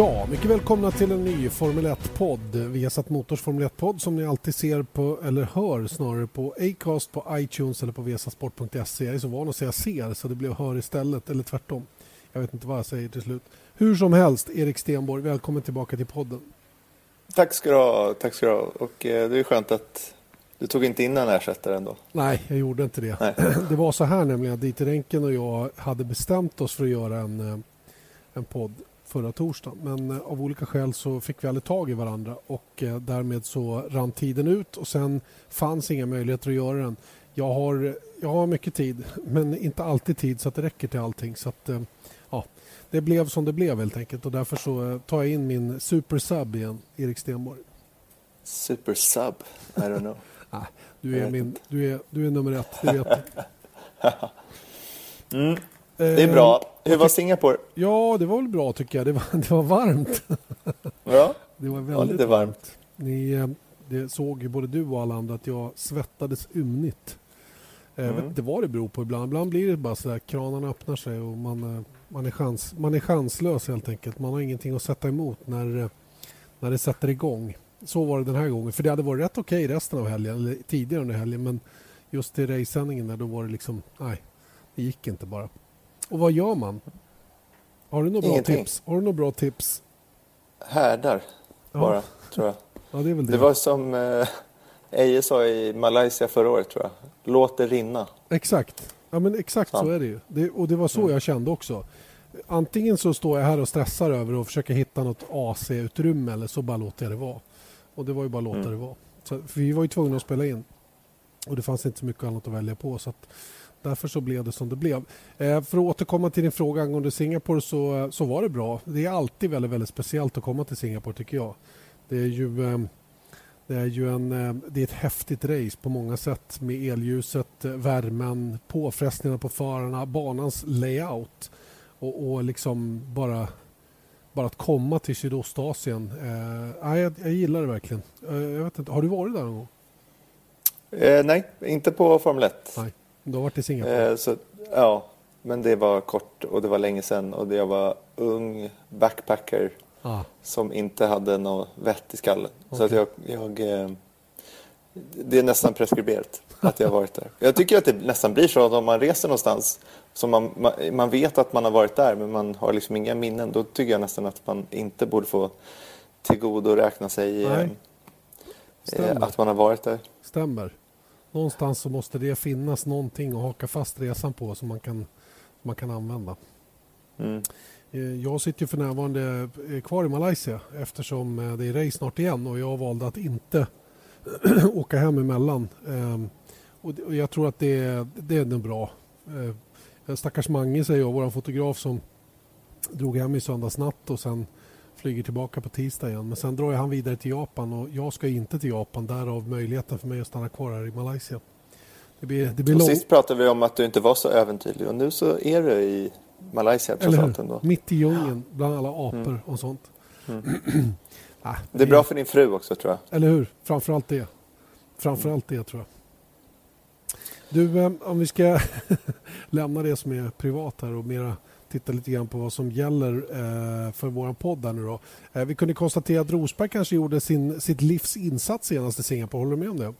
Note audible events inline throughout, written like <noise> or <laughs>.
Ja, mycket välkomna till en ny Formel 1-podd. Vi har satt Motors Formel 1-podd som ni alltid ser på, eller hör snarare på Acast, på iTunes eller på vesasport.se. Jag är så van att säga ser så det blev hör istället, eller tvärtom. Jag vet inte vad jag säger till slut. Hur som helst, Erik Stenborg, välkommen tillbaka till podden. Tack ska du ha. Tack ska du ha. Och eh, det är skönt att du tog inte in en ersättare ändå. Nej, jag gjorde inte det. Nej. <clears throat> Det var så här nämligen att Dieter Enken och jag hade bestämt oss för att göra en, eh, en podd förra torsdagen. Men eh, av olika skäl så fick vi aldrig tag i varandra och eh, därmed så rann tiden ut och sen fanns inga möjligheter att göra den. Jag har, jag har mycket tid, <laughs> men inte alltid tid så att det räcker till allting. Så att, eh, ja, det blev som det blev helt enkelt och därför så tar jag in min supersub igen, Erik Stenborg. Super sub? I don't know. <laughs> Nej, du, är min, du, är, du är nummer ett, det vet du. <laughs> mm. Det är bra. Hur var Singapore? Ja, det var väl bra tycker jag. Det var, det var varmt. Ja, det var väldigt var lite varmt. Ni, eh, det såg ju både du och alla andra att jag svettades ymnigt. Jag vet Mm. inte vad det beror på ibland. Ibland blir det bara så där kranarna öppnar sig och man, eh, man, är, chans, man är chanslös helt enkelt. Man har ingenting att sätta emot när, eh, när det sätter igång. Så var det den här gången. För det hade varit rätt okej resten av helgen, eller tidigare under helgen. Men just i racesändningen där då var det liksom, nej, det gick inte bara. Och vad gör man? Har du några bra tips? Har du några bra tips? Härdar Ja. bara, tror jag. Ja, det det. Det var som eh, Eje sa i Malaysia förra året, tror jag. Låt det rinna. Exakt. Ja, men exakt Ja. så är det ju. Det, och det var så jag kände också. Antingen så står jag här och stressar över att försöka hitta något AC-utrymme eller så bara låter jag det vara. Och det var ju bara låta Mm. det vara. Så, för vi var ju tvungna att spela in. Och det fanns inte så mycket annat att välja på. Så att därför så blev det som det blev. Eh, för att återkomma till din fråga angående Singapore så, så var det bra. Det är alltid väldigt, väldigt speciellt att komma till Singapore tycker jag. Det är ju... Eh, det är ju en, eh, det är ett häftigt race på många sätt med elljuset, värmen, påfrestningarna på förarna, banans layout och, och liksom bara, bara att komma till Sydostasien. Eh, jag, jag gillar det verkligen. Eh, jag vet inte, har du varit där någon gång? Eh, nej, inte på Formel 1. Nej. Du har varit i Singapore? Eh, så, ja, men det var kort och det var länge sedan och jag var ung backpacker Ah, som inte hade något vett i skallen. Så att jag, jag, eh, det är nästan preskriberat att jag har varit där. Jag tycker att det nästan blir så att om man reser någonstans som man, man, man vet att man har varit där men man har liksom inga minnen. Då tycker jag nästan att man inte borde få tillgodoräkna sig eh, att man har varit där. stämmer. Någonstans så måste det finnas någonting att haka fast resan på som man kan, man kan använda. Mm. Eh, Jag sitter ju för närvarande eh, kvar i Malaysia eftersom eh, det är race snart igen och jag valde att inte <clears throat> åka hem emellan. Ehm, Och jag tror att det är, det är nog bra. Stackars Mange säger jag, vår fotograf som drog hem i söndags natt och sen flyger tillbaka på tisdag igen. Men sen drar han vidare till Japan och jag ska inte till Japan. Därav möjligheten för mig att stanna kvar här i Malaysia. Det blir, det blir lång... sist pratade vi om att du inte var så äventyrlig och nu så är du i Malaysia trots allt ändå. Mitt i djungeln bland alla apor Mm. och sånt. <clears throat> Ah, Det är bra för din fru också tror jag. Eller hur? Framförallt det. Framförallt det tror jag. Du, eh, om vi ska <laughs> lämna det som är privat här och mera titta lite grann på vad som gäller eh, för vår podd här nu då. Eh, vi kunde konstatera att Rosberg kanske gjorde sin, sitt livs insats senast i Singapore. Håller du med om det?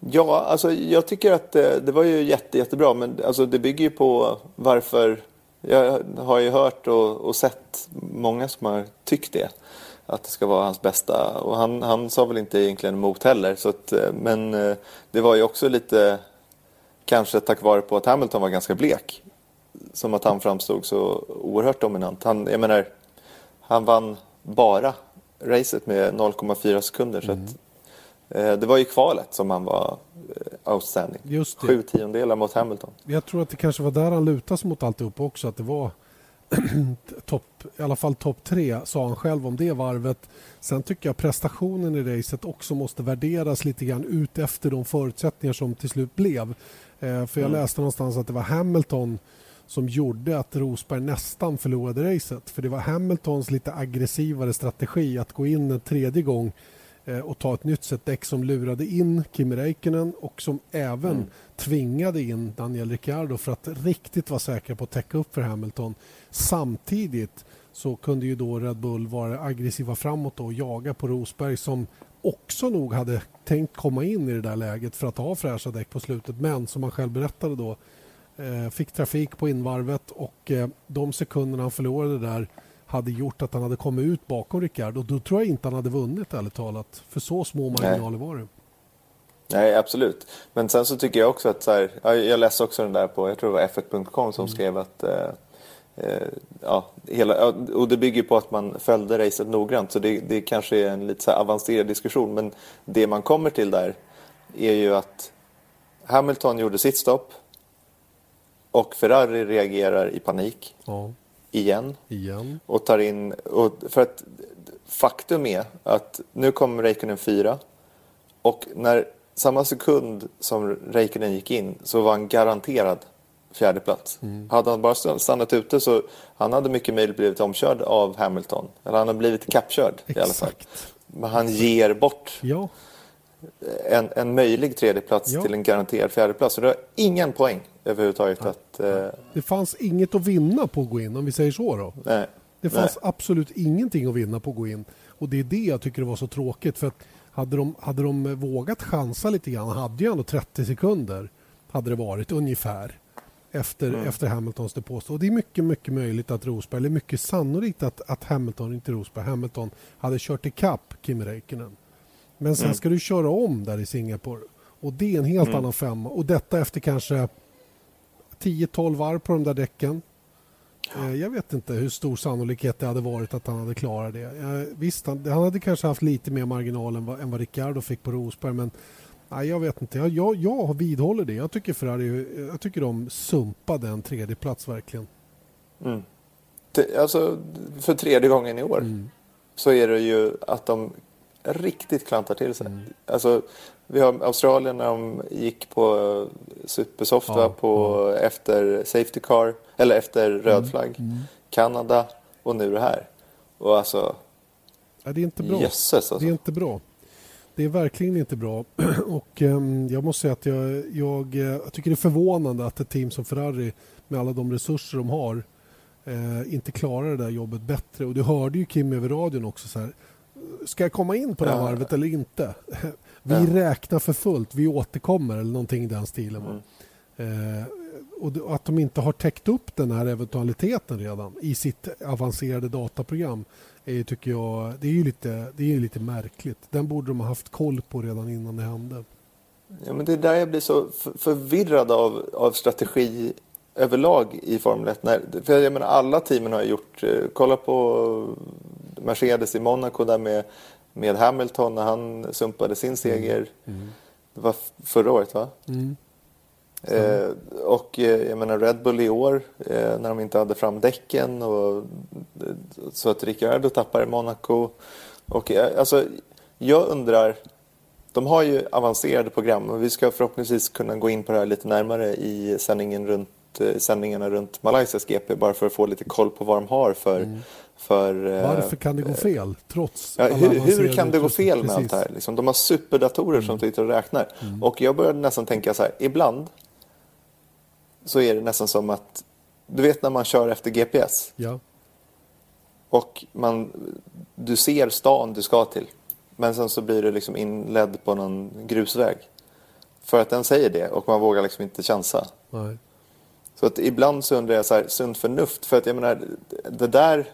Ja, alltså jag tycker att det, det var ju jätte, jättebra men alltså det bygger ju på varför jag har ju hört och, och sett många som har tyckt det. Att det ska vara hans bästa och han, han sa väl inte egentligen emot heller. Så att, eh, men eh, det var ju också lite kanske tack vare på att Hamilton var ganska blek. Som att han framstod så oerhört dominant. Han, jag menar, han vann bara racet med 0,4 sekunder. Så att, eh, det var ju kvalet som han var outstanding. Just det. Sju tiondelar mot Hamilton. Jag tror att det kanske var där han lutas mot alltihop också. Att det var <clears throat> topp, i alla fall topp tre, sa han själv om det varvet. Sen tycker jag prestationen i racet också måste värderas lite grann ut efter de förutsättningar som till slut blev. Eh, för jag Mm. läste någonstans att det var Hamilton som gjorde att Rosberg nästan förlorade racet. För det var Hamiltons lite aggressivare strategi att gå in en tredje gång eh, och ta ett nytt set däck som lurade in Kimi Räikkönen och som även Mm. tvingade in Daniel Ricciardo för att riktigt vara säkra på att täcka upp för Hamilton. Samtidigt så kunde ju då Red Bull vara aggressiva framåt och jaga på Rosberg som också nog hade tänkt komma in i det där läget för att ha fräscha däck på slutet men som han själv berättade då fick trafik på invarvet och eh, de sekunderna han förlorade där hade gjort att han hade kommit ut bakom Ricciardo. Då tror jag inte han hade vunnit ärligt talat. För så små marginaler var det. Nej, absolut. Men sen så tycker jag också att så här, ja, jag läste också den där på, jag tror det var f1.com som skrev att eh, eh, ja, hela, och det bygger på att man följde racet noggrant så det, det kanske är en lite så avancerad diskussion men det man kommer till där är ju att Hamilton gjorde sitt stopp och Ferrari reagerar i panik Ja, igen igen. och tar in... Och för att faktum är att nu kommer Räikkönen fyra och när samma sekund som Räikkönen gick in så var han garanterad fjärde plats. Hade han bara stannat ute så han hade mycket möjligt blivit omkörd av Hamilton. Eller han hade blivit kappkörd i alla fall. Exakt. Men han ger bort Ja, en, en möjlig tredjeplats Ja. till en garanterad fjärdeplats. Så det har ingen poäng överhuvudtaget att... Eh, det fanns inget att vinna på att gå in om vi säger så då. nej. Det fanns absolut ingenting att vinna på att gå in. Och det är det jag tycker var så tråkigt. För att hade de, hade de vågat chansa lite grann, hade ju ändå 30 sekunder, hade det varit ungefär, efter, efter Hamiltons depåstå. Och det är mycket, mycket möjligt att Rosberg, eller mycket sannolikt att, att Hamilton, inte Rosberg, Hamilton hade kört ikapp Kimi Räikkönen. Men sen ska du köra om där i Singapore. Och det är en helt annan femma. Och detta efter kanske 10-12 varv på de där däcken. Eh, Jag vet inte hur stor sannolikhet det hade varit att han hade klarat det. Eh, Visst, han, han hade kanske haft lite mer marginal än vad, än vad Ricciardo fick på Rosberg men nej, jag vet inte. Jag, jag, jag vidhåller det. Jag tycker Ferrari, jag tycker de sumpade en tredje plats verkligen. Mm. Alltså, för tredje gången i år Mm. så är det ju att de riktigt klantar till sig. Mm. Alltså, vi har Australien när de gick på eh, supersoft Ja, på, efter safety car, eller efter röd flagg. Mm. Kanada och nu det här. Och alltså, Ja, det är inte bra. jösses alltså. Det är inte bra. Det är verkligen inte bra. <clears throat> Och ehm, Jag måste säga att jag, jag, eh, jag tycker det är förvånande att ett team som Ferrari med alla de resurser de har eh, inte klarar det där jobbet bättre. Och Du hörde ju Kim över radion också. så här. Ska jag komma in på det här varvet eller inte? <laughs> Vi räknar för fullt, vi återkommer eller någonting i den stilen. Mm. Eh, och att de inte har täckt upp den här eventualiteten redan i sitt avancerade dataprogram är, tycker jag, det är ju lite, det är lite märkligt. Den borde de ha haft koll på redan innan det hände. Ja, men det är där jag blir så för- förvirrad av, av strategi överlag i Formel 1. När, för jag menar, alla teamen har gjort, eh, kolla på Mercedes i Monaco där med, med Hamilton när han sumpade sin seger. Det var förra året va? Mm. Eh, och eh, jag menar Red Bull i år eh, när de inte hade fram däcken och eh, så att Ricciardo tappar i Monaco. Och eh, alltså jag undrar, de har ju avancerade program och vi ska förhoppningsvis kunna gå in på det här lite närmare i sändningen runt, eh, sändningarna runt Malaysias GP bara för att få lite koll på vad de har för... för eh, Varför kan det gå fel trots Ja, hur, hur kan det gå fel med allt Precis. det här? Liksom, de har superdatorer som sitter och räknar. Och jag började nästan tänka så här, ibland så är det nästan som att, du vet när man kör efter GPS Ja. och man, du ser stan du ska till. Men sen så blir du liksom inledd på någon grusväg. För att den säger det och man vågar liksom inte chansa. Nej. Så att ibland så undrar jag så här, sunt förnuft. För att jag menar, det där,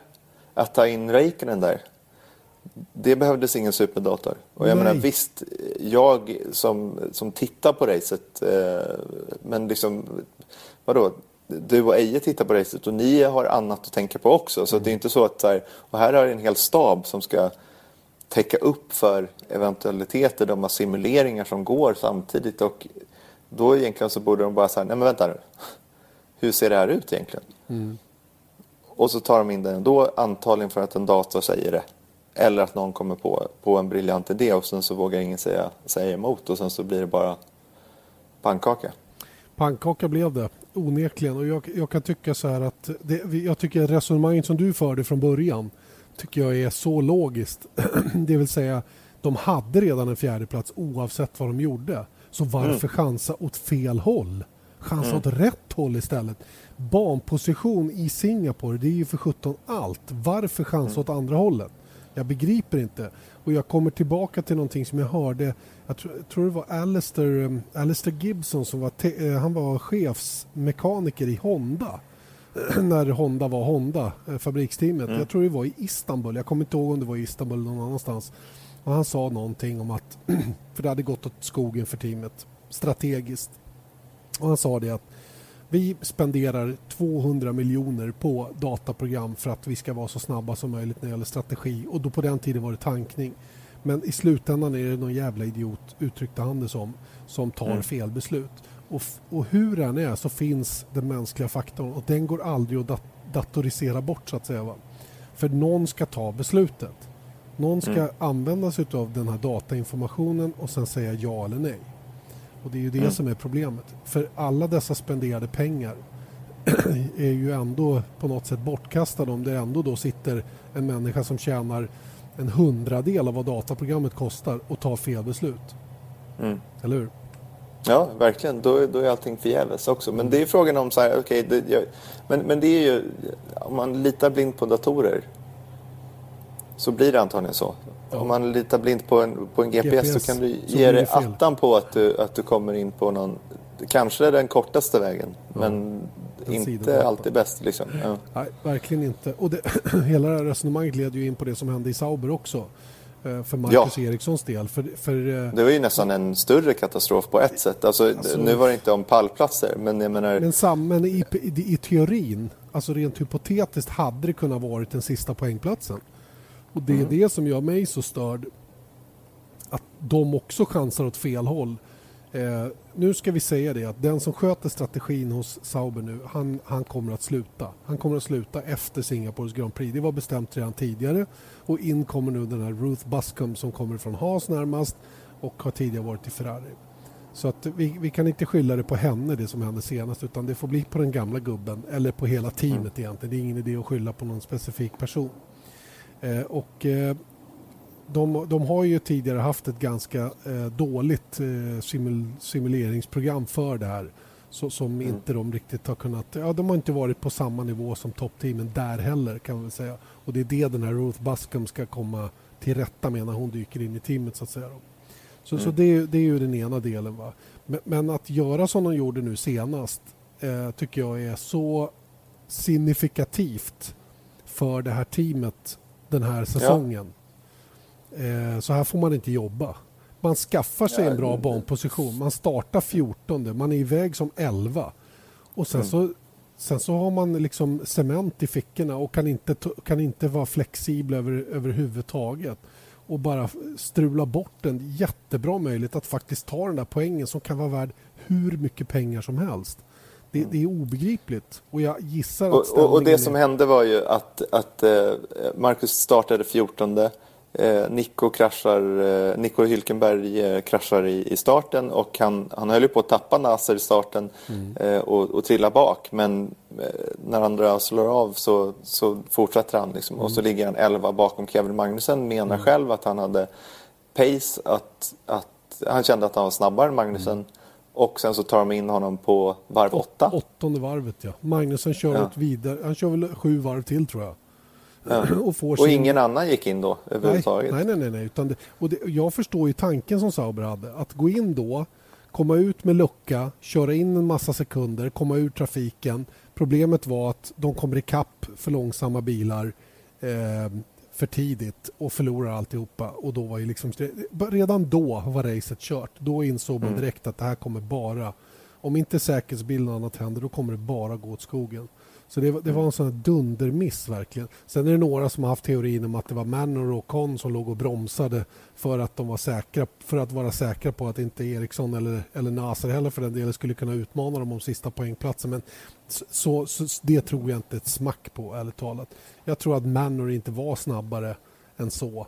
att ta in Räikkönen där. Det behövdes ingen superdator. Och jag Nej. menar visst, jag som, som tittar på racet, eh, men liksom, vadå? Du och Eje tittar på racet och ni har annat att tänka på också. Så att det är inte så att så här, och här har en hel stab som ska täcka upp för eventualiteter. De har simuleringar som går samtidigt och då egentligen så borde de bara säga, nej men vänta nu. Hur ser det här ut egentligen? Mm. Och så tar de in det ändå, antagligen för att en dator säger det. Eller att någon kommer på, på en briljant idé och sen så vågar ingen säga, säga emot och sen så blir det bara pannkaka. Pannkaka blev det, onekligen. Och jag, jag kan tycka så här att det, jag tycker resonemanget som du förde från början tycker jag är så logiskt. <clears throat> det vill säga, de hade redan en fjärde plats oavsett vad de gjorde. Så varför mm. chansa åt fel håll? Chansa mm. åt rätt håll istället. Banposition i Singapore, det är ju för 17 allt. Varför chansa mm. åt andra hållet? Jag begriper inte. Och jag kommer tillbaka till någonting som jag hörde. Jag tror, jag tror det var Alistair, um, Alistair Gibson som var, te, uh, han var chefsmekaniker i Honda. <clears throat> när Honda var Honda, uh, fabriksteamet. Mm. Jag tror det var i Istanbul. Jag kommer inte ihåg om det var i Istanbul eller någon annanstans. Och han sa någonting om att, <clears throat> för det hade gått åt skogen för teamet strategiskt. Och han sa det att vi spenderar 200 miljoner på dataprogram för att vi ska vara så snabba som möjligt när det gäller strategi. Och då på den tiden var det tankning. Men i slutändan är det någon jävla idiot, uttryckte han det som, som tar mm. fel beslut. Och, och hur den är så finns den mänskliga faktorn och den går aldrig att dat datorisera bort så att säga. Va? För någon ska ta beslutet. Någon ska mm. använda sig av den här datainformationen och sen säga ja eller nej. Och det är ju det mm. som är problemet. För alla dessa spenderade pengar <clears throat> är ju ändå på något sätt bortkastade om det ändå då sitter en människa som tjänar en hundradel av vad dataprogrammet kostar och tar fel beslut. Mm. Eller hur? Ja, verkligen. Då, då är allting förgäves också. Men det är frågan om så här, okay, det, men, men det är ju, om man litar blint på datorer så blir det antagligen så. Ja. Om man litar blint på en, på en GPS, GPS så kan du ge dig attan på att du, att du kommer in på någon, kanske den kortaste vägen, ja. men den inte alltid bäst. Liksom. Ja. Nej, verkligen inte. Och det, <clears throat> hela det här resonemanget leder ju in på det som hände i Sauber också. Eh, för Marcus ja. Erikssons del. För, för, eh, det var ju nästan en större katastrof på ett sätt. Alltså, alltså, nu var det inte om pallplatser, men jag menar... Men, sam, men i, i, i teorin, alltså rent hypotetiskt, hade det kunnat vara den sista poängplatsen. Och det är mm. det som gör mig så störd. Att de också chansar åt fel håll. Eh, nu ska vi säga det att den som sköter strategin hos Sauber nu, han, han kommer att sluta. Han kommer att sluta efter Singapores Grand Prix. Det var bestämt redan tidigare. Och in kommer nu den här Ruth Buscombe som kommer från Haas närmast och har tidigare varit i Ferrari. Så att vi, vi, kan inte skylla det på henne det som hände senast utan det får bli på den gamla gubben eller på hela teamet mm. egentligen. Det är ingen idé att skylla på någon specifik person. Eh, och eh, de, de, har ju tidigare haft ett ganska eh, dåligt simul, simuleringsprogram för det här. Så, som mm. inte de riktigt har kunnat... Ja, de har inte varit på samma nivå som toppteamen där heller kan man väl säga. Och det är det den här Ruth Buscom ska komma till rätta med när hon dyker in i teamet så att säga. Så, mm. så det, det, är ju den ena delen. Va? Men, men, att göra som de gjorde nu senast eh, tycker jag är så signifikativt för det här teamet den här säsongen. Ja. Eh, så här får man inte jobba. Man skaffar sig en bra banposition. Man startar 14, man är iväg som 11. Och sen, mm. så, sen så har man liksom cement i fickorna och kan inte, kan inte vara flexibel över, överhuvudtaget. Och bara strula bort en jättebra möjlighet att faktiskt ta den där poängen som kan vara värd hur mycket pengar som helst. Det, det, är obegripligt. Och jag gissar att och, och, och det som hände var ju att, att eh, Marcus startade 14. Eh, Nico, kraschar, eh, Nico Hülkenberg eh, kraschar i, i starten och han, han höll ju på att tappa Nasser i starten mm. och, och trilla bak. Men när andra slår av så, så fortsätter han liksom, mm. och så mm. ligger han 11 bakom Kevin Magnussen. Menar mm. själv att han hade pace, att, att han kände att han var snabbare än Magnussen. Och sen så tar de in honom på varv åtta. Åttonde varvet ja. Magnusson kör ja. vidare. Han kör väl sju varv till tror jag. Ja. <clears throat> och, får och ingen annan gick in då överhuvudtaget? Nej, nej, nej. nej. Utan det, och det, jag förstår ju tanken som Sauber hade. Att gå in då, komma ut med lucka, köra in en massa sekunder, komma ur trafiken. Problemet var att de kommer ikapp för långsamma bilar. Eh, för tidigt och förlorar alltihopa. Och då var ju liksom, redan då var racet kört. Då insåg man mm. direkt att det här kommer bara... Om inte säkerhetsbilden och annat händer, då kommer det bara gå åt skogen. Så det, det var en sån här dundermiss verkligen. Sen är det några som har haft teorin om att det var Manor och Con som låg och bromsade för att de var säkra för att vara säkra på att inte Eriksson eller, eller Nasser heller för den delen skulle kunna utmana dem om sista poängplatsen. Men så, så, det tror jag inte ett smack på, ärligt talat. Jag tror att Manor inte var snabbare än så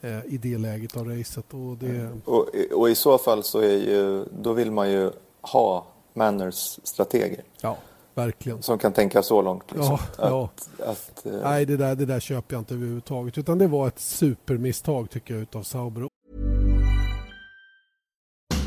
eh, i det läget av racet. Och, det... och, och i så fall så är ju, då vill man ju ha Manors strateger. Ja, verkligen. Som kan tänka så långt. Liksom. Ja, att, ja. Att, uh... Nej, det där, det där köper jag inte överhuvudtaget. Utan det var ett supermisstag tycker jag utav Sauber.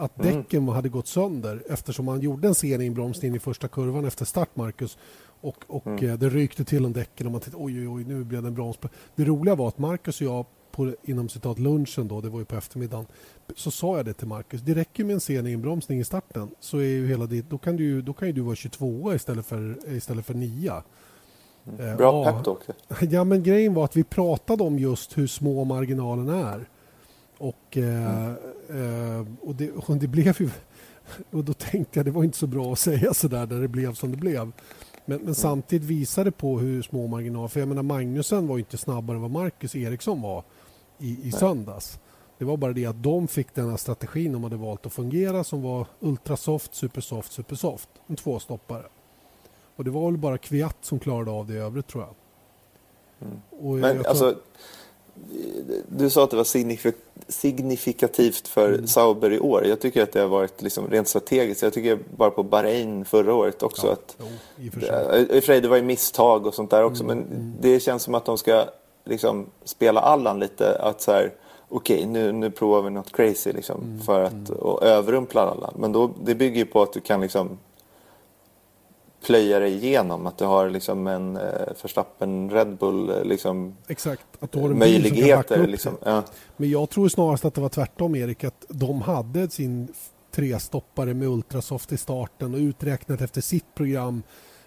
att mm. däcken hade gått sönder eftersom man gjorde en sen inbromsning i första kurvan efter start, Marcus. Och, och mm. Eh, det rykte till om däcken och man tänkte oj, oj, oj, nu blev det en broms. Det roliga var att Marcus och jag på, inom citat lunchen då, det var ju på eftermiddagen, så sa jag det till Marcus. Det räcker med en sen inbromsning i starten så är ju hela ditt, då kan du, då kan ju du vara 22 istället för, istället för 9. Mm. Bra ja, peptalk. <laughs> Ja, men grejen var att vi pratade om just hur små marginalerna är. Och, mm. eh, och, det, och det blev ju... <laughs> Och då tänkte jag det var inte så bra att säga så där när det blev som det blev. Men, men samtidigt visar det på hur små marginaler... För jag menar Magnusen var inte snabbare än vad Marcus Eriksson var i, i söndags. Det var bara det att de fick den här strategin de hade valt att fungera som var ultrasoft, supersoft, supersoft. En tvåstoppare. Och det var väl bara Kviat som klarade av det i övrigt tror jag. Mm. Men jag alltså, du sa att det var signifikativt för mm. Sauber i år. Jag tycker att det har varit liksom rent strategiskt. Jag tycker bara på Bahrain förra året också ja, att... Jo, I och för sig. Det, var ju misstag och sånt där också. Mm, men mm. det känns som att de ska liksom spela Allan lite. Att så här, okej okay, nu, nu provar vi något crazy liksom. Mm, för att mm. och överrumpla Allan. Men då, det bygger ju på att du kan liksom plöja dig igenom. Att du har liksom en eh, Verstappen Red Bull eh, liksom, Exakt, att du har en möjligheter. Liksom. Ja. Men jag tror snarast att det var tvärtom Erik, att de hade sin trestoppare med Ultrasoft i starten och uträknat efter sitt program.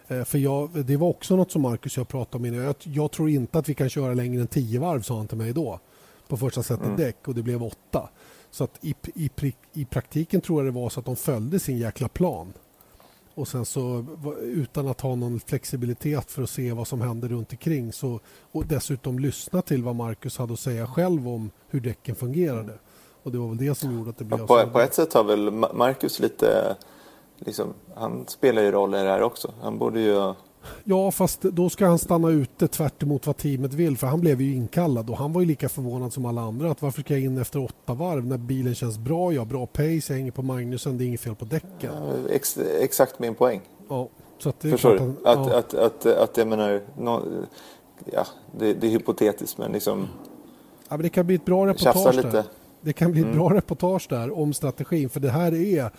Eh, för jag, det var också något som Marcus och jag pratade om innan. Jag, jag, tror inte att vi kan köra längre än tio varv, sa han till mig då. På första sättet mm. däck och det blev åtta. Så att i, i, i praktiken tror jag det var så att de följde sin jäkla plan. Och sen så utan att ha någon flexibilitet för att se vad som händer runt omkring så, och dessutom lyssna till vad Marcus hade att säga själv om hur däcken fungerade. Och det var väl det som gjorde att det blev ja, på. På ett sätt har väl Marcus lite, liksom, han spelar ju roll i det här också. Han borde ju Ja, fast då ska han stanna ute tvärt vad teamet vill för han blev ju inkallad och han var ju lika förvånad som alla andra att varför ska jag in efter åtta varv när bilen känns bra, jag har bra pace, jag hänger på Magnusen, det är inget fel på däcken. Ja, ex, exakt min poäng. Ja, så att det Förstår du? Att, ja. att, att, att, att, jag menar, no, ja, det, det, är hypotetiskt men liksom... Ja, men det kan bli ett bra reportage där. Det kan bli ett mm. bra reportage där om strategin för det här är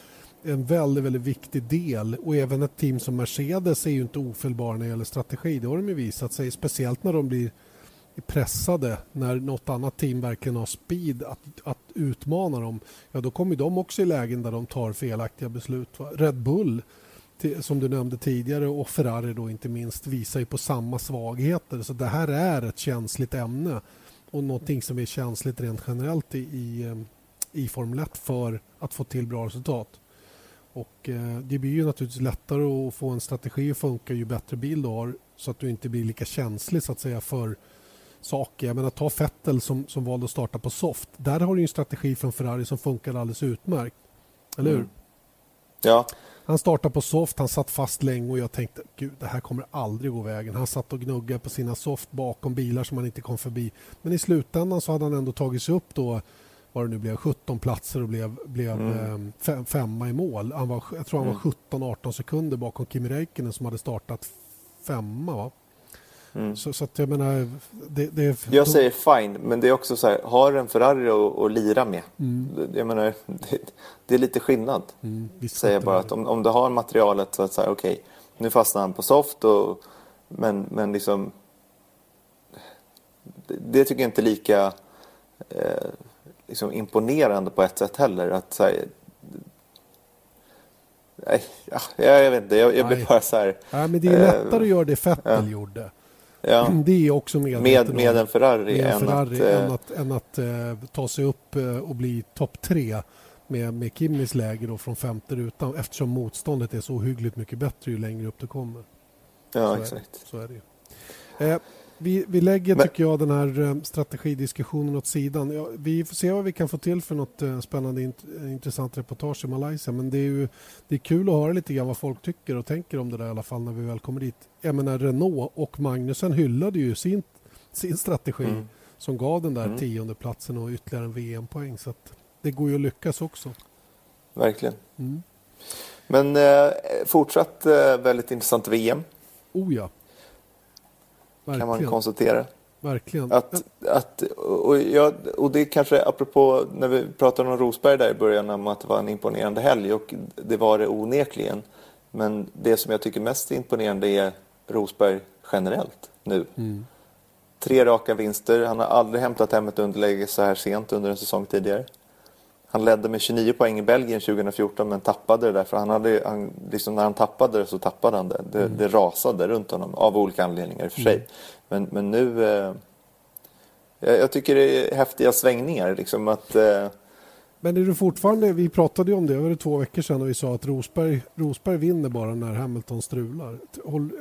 en väldigt, väldigt viktig del och även ett team som Mercedes är ju inte ofelbara när det gäller strategi. Det har de ju visat sig, speciellt när de blir pressade när något annat team verkligen har speed att, att utmana dem. Ja, då kommer de också i lägen där de tar felaktiga beslut. Va? Red Bull som du nämnde tidigare och Ferrari då inte minst visar ju på samma svagheter. Så det här är ett känsligt ämne och någonting som är känsligt rent generellt i, i, eh, i Formel 1 för att få till bra resultat. Och eh, Det blir ju naturligtvis lättare att få en strategi att funka ju bättre bil du har så att du inte blir lika känslig så att säga för saker. Jag menar, ta Fettel som, som valde att starta på soft. Där har du en strategi från Ferrari som funkar alldeles utmärkt. Eller hur? Mm. Ja. Han startade på soft, han satt fast länge och jag tänkte gud det här kommer aldrig gå vägen. Han satt och gnuggade på sina soft bakom bilar som han inte kom förbi. Men i slutändan så hade han ändå tagit sig upp då vad det nu blev, 17 platser och blev, blev mm. fem, femma i mål. Han var, jag tror han var 17-18 mm. sekunder bakom Kimi Räikkönen som hade startat femma. Va? Mm. Så, så, att jag menar... Det, det, jag säger fine, men det är också så här, har en Ferrari att, att lira med. Mm. Jag menar, det, det, är lite skillnad. Mm, säger bara att om, om du har materialet så att säga, okej, okay, nu fastnar han på soft och, men, men liksom det, det tycker jag inte är lika eh, liksom imponerande på ett sätt heller. Att, så här, nej, ja, jag vet inte, jag, jag blir bara så här. Ja, men det är lättare eh, att göra det Fettel ja. gjorde. Ja. <clears throat> Det är också med, med en Ferrari, med en Ferrari än att, än att, än att uh, ta sig upp och bli topp tre med, med Kimmis läge då från femte rutan eftersom motståndet är så hyggligt mycket bättre ju längre upp du kommer. Ja, så exakt. Är, så är det eh, vi, vi lägger, Men... tycker jag, den här eh, strategidiskussionen åt sidan. Vi får se vad vi kan få till för något eh, spännande, int intressant reportage i Malaysia. Men det är ju det är kul att höra lite grann vad folk tycker och tänker om det där i alla fall när vi väl kommer dit. Jag menar Renault och Magnusen hyllade ju sin, sin strategi mm. som gav den där mm. tionde platsen och ytterligare en VM-poäng. Så det går ju att lyckas också. Verkligen. Mm. Men eh, fortsatt eh, väldigt intressant VM. Oh ja. Verkligen. kan man konstatera. Verkligen. Att, att, och, jag, och det kanske apropå när vi pratade om Rosberg där i början om att det var en imponerande helg och det var det onekligen. Men det som jag tycker mest imponerande är Rosberg generellt nu. Mm. Tre raka vinster. Han har aldrig hämtat hem ett underläge så här sent under en säsong tidigare. Han ledde med 29 poäng i Belgien 2014 men tappade det därför han hade, han, liksom när han tappade det så tappade han det. Det, mm. det rasade runt honom av olika anledningar i och för sig. Mm. Men, men nu... Eh, jag tycker det är häftiga svängningar liksom att... Eh, men är du fortfarande, vi pratade ju om det, över två veckor sedan och vi sa att Rosberg, Rosberg vinner bara när Hamilton strular.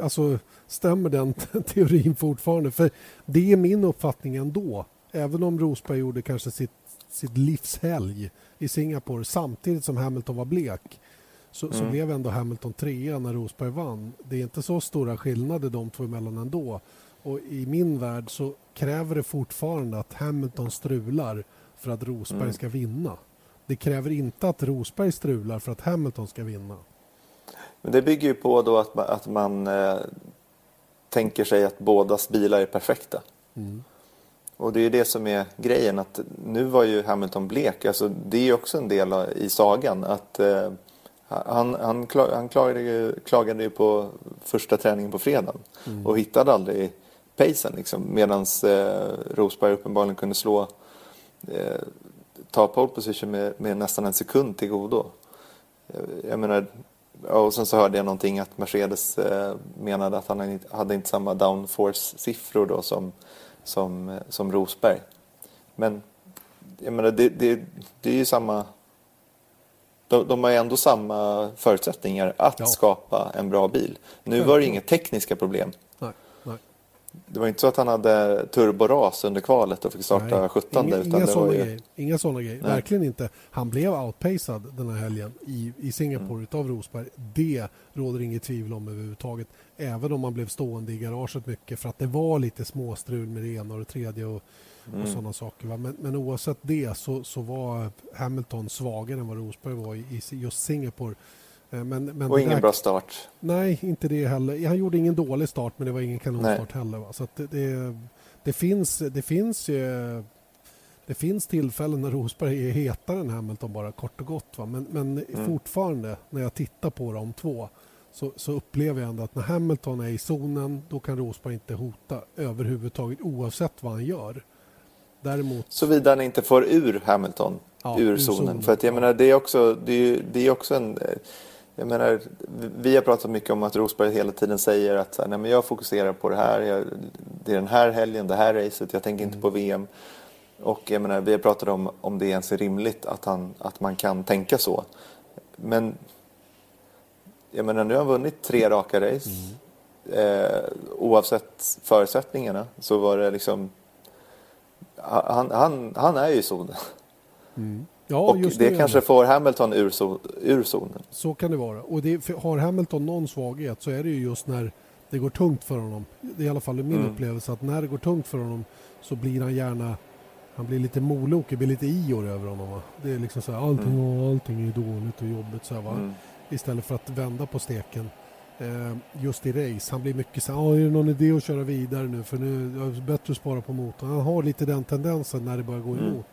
Alltså, stämmer den <laughs> teorin fortfarande? För det är min uppfattning ändå. Även om Rosberg gjorde kanske sitt sitt livshelg i Singapore samtidigt som Hamilton var blek så, mm. så blev ändå Hamilton trea när Rosberg vann. Det är inte så stora skillnader de två emellan ändå. Och I min värld så kräver det fortfarande att Hamilton strular för att Rosberg mm. ska vinna. Det kräver inte att Rosberg strular för att Hamilton ska vinna. Men Det bygger ju på då att man, att man eh, tänker sig att bådas bilar är perfekta. Mm. Och det är det som är grejen att nu var ju Hamilton blek. Alltså, det är också en del i sagan att eh, han, han, han klagade, ju, klagade ju på första träningen på fredagen mm. och hittade aldrig pacen liksom. Medan eh, Rosberg uppenbarligen kunde slå eh, ta pole position med, med, nästan en sekund till godo. Eh, jag menar, och sen så hörde jag någonting att Mercedes eh, menade att han hade inte samma downforce-siffror då som som, som Rosberg. Men jag menar, det, det, det är ju samma... De, de har ju ändå samma förutsättningar att ja. skapa en bra bil. Nu var det inga tekniska problem. Nej, nej. Det var inte så att han hade turboras under kvalet och fick starta nej, 17. Inga, utan inga sådana ju... grejer. Inga sådana grejer. Verkligen inte. Han blev outpacad den här helgen i, i Singapore mm. av Rosberg. Det råder inget tvivel om överhuvudtaget. Även om man blev stående i garaget mycket för att det var lite småstrul med det ena och det tredje och, mm. och sådana saker. Men, men oavsett det så, så var Hamilton svagare än vad Rosberg var i, i just Singapore. Eh, men, men och ingen där, bra start. Nej, inte det heller. Han gjorde ingen dålig start men det var ingen kanonstart heller. Va? Så det, det, det, finns, det finns det finns tillfällen när Rosberg är hetare än Hamilton bara kort och gott. Va? Men, men mm. fortfarande när jag tittar på de två så, så, upplever jag ändå att när Hamilton är i zonen då kan Rosberg inte hota överhuvudtaget oavsett vad han gör. Däremot... Såvida han inte får ur Hamilton ja, ur zonen. zonen. För att jag ja. menar, det är också, det är, det är också en... jag menar, vi har pratat mycket om att Rosberg hela tiden säger att nej, men jag fokuserar på det här, jag, det är den här helgen, det här racet, jag tänker inte på VM. Och jag menar, vi har pratat om om det ens är rimligt att, han, att man kan tänka så. Men jag menar, nu har han vunnit tre raka race. Mm. Eh, oavsett förutsättningarna så var det liksom... Han, han, han är ju i zonen. Mm. Ja, och det kanske får Hamilton ur, ur zonen. Så kan det vara. Och det, har Hamilton någon svaghet så är det ju just när det går tungt för honom. Det är i alla fall min mm. upplevelse att när det går tungt för honom så blir han gärna han blir lite molokig, blir lite ior över honom. Va? Det är liksom så här, allting, mm. allting är dåligt och jobbigt. Så här, va? Mm. Istället för att vända på steken. Eh, just i race. Han blir mycket så här, är det någon idé att köra vidare nu för nu är det bättre att spara på motorn. Han har lite den tendensen när det börjar gå mm.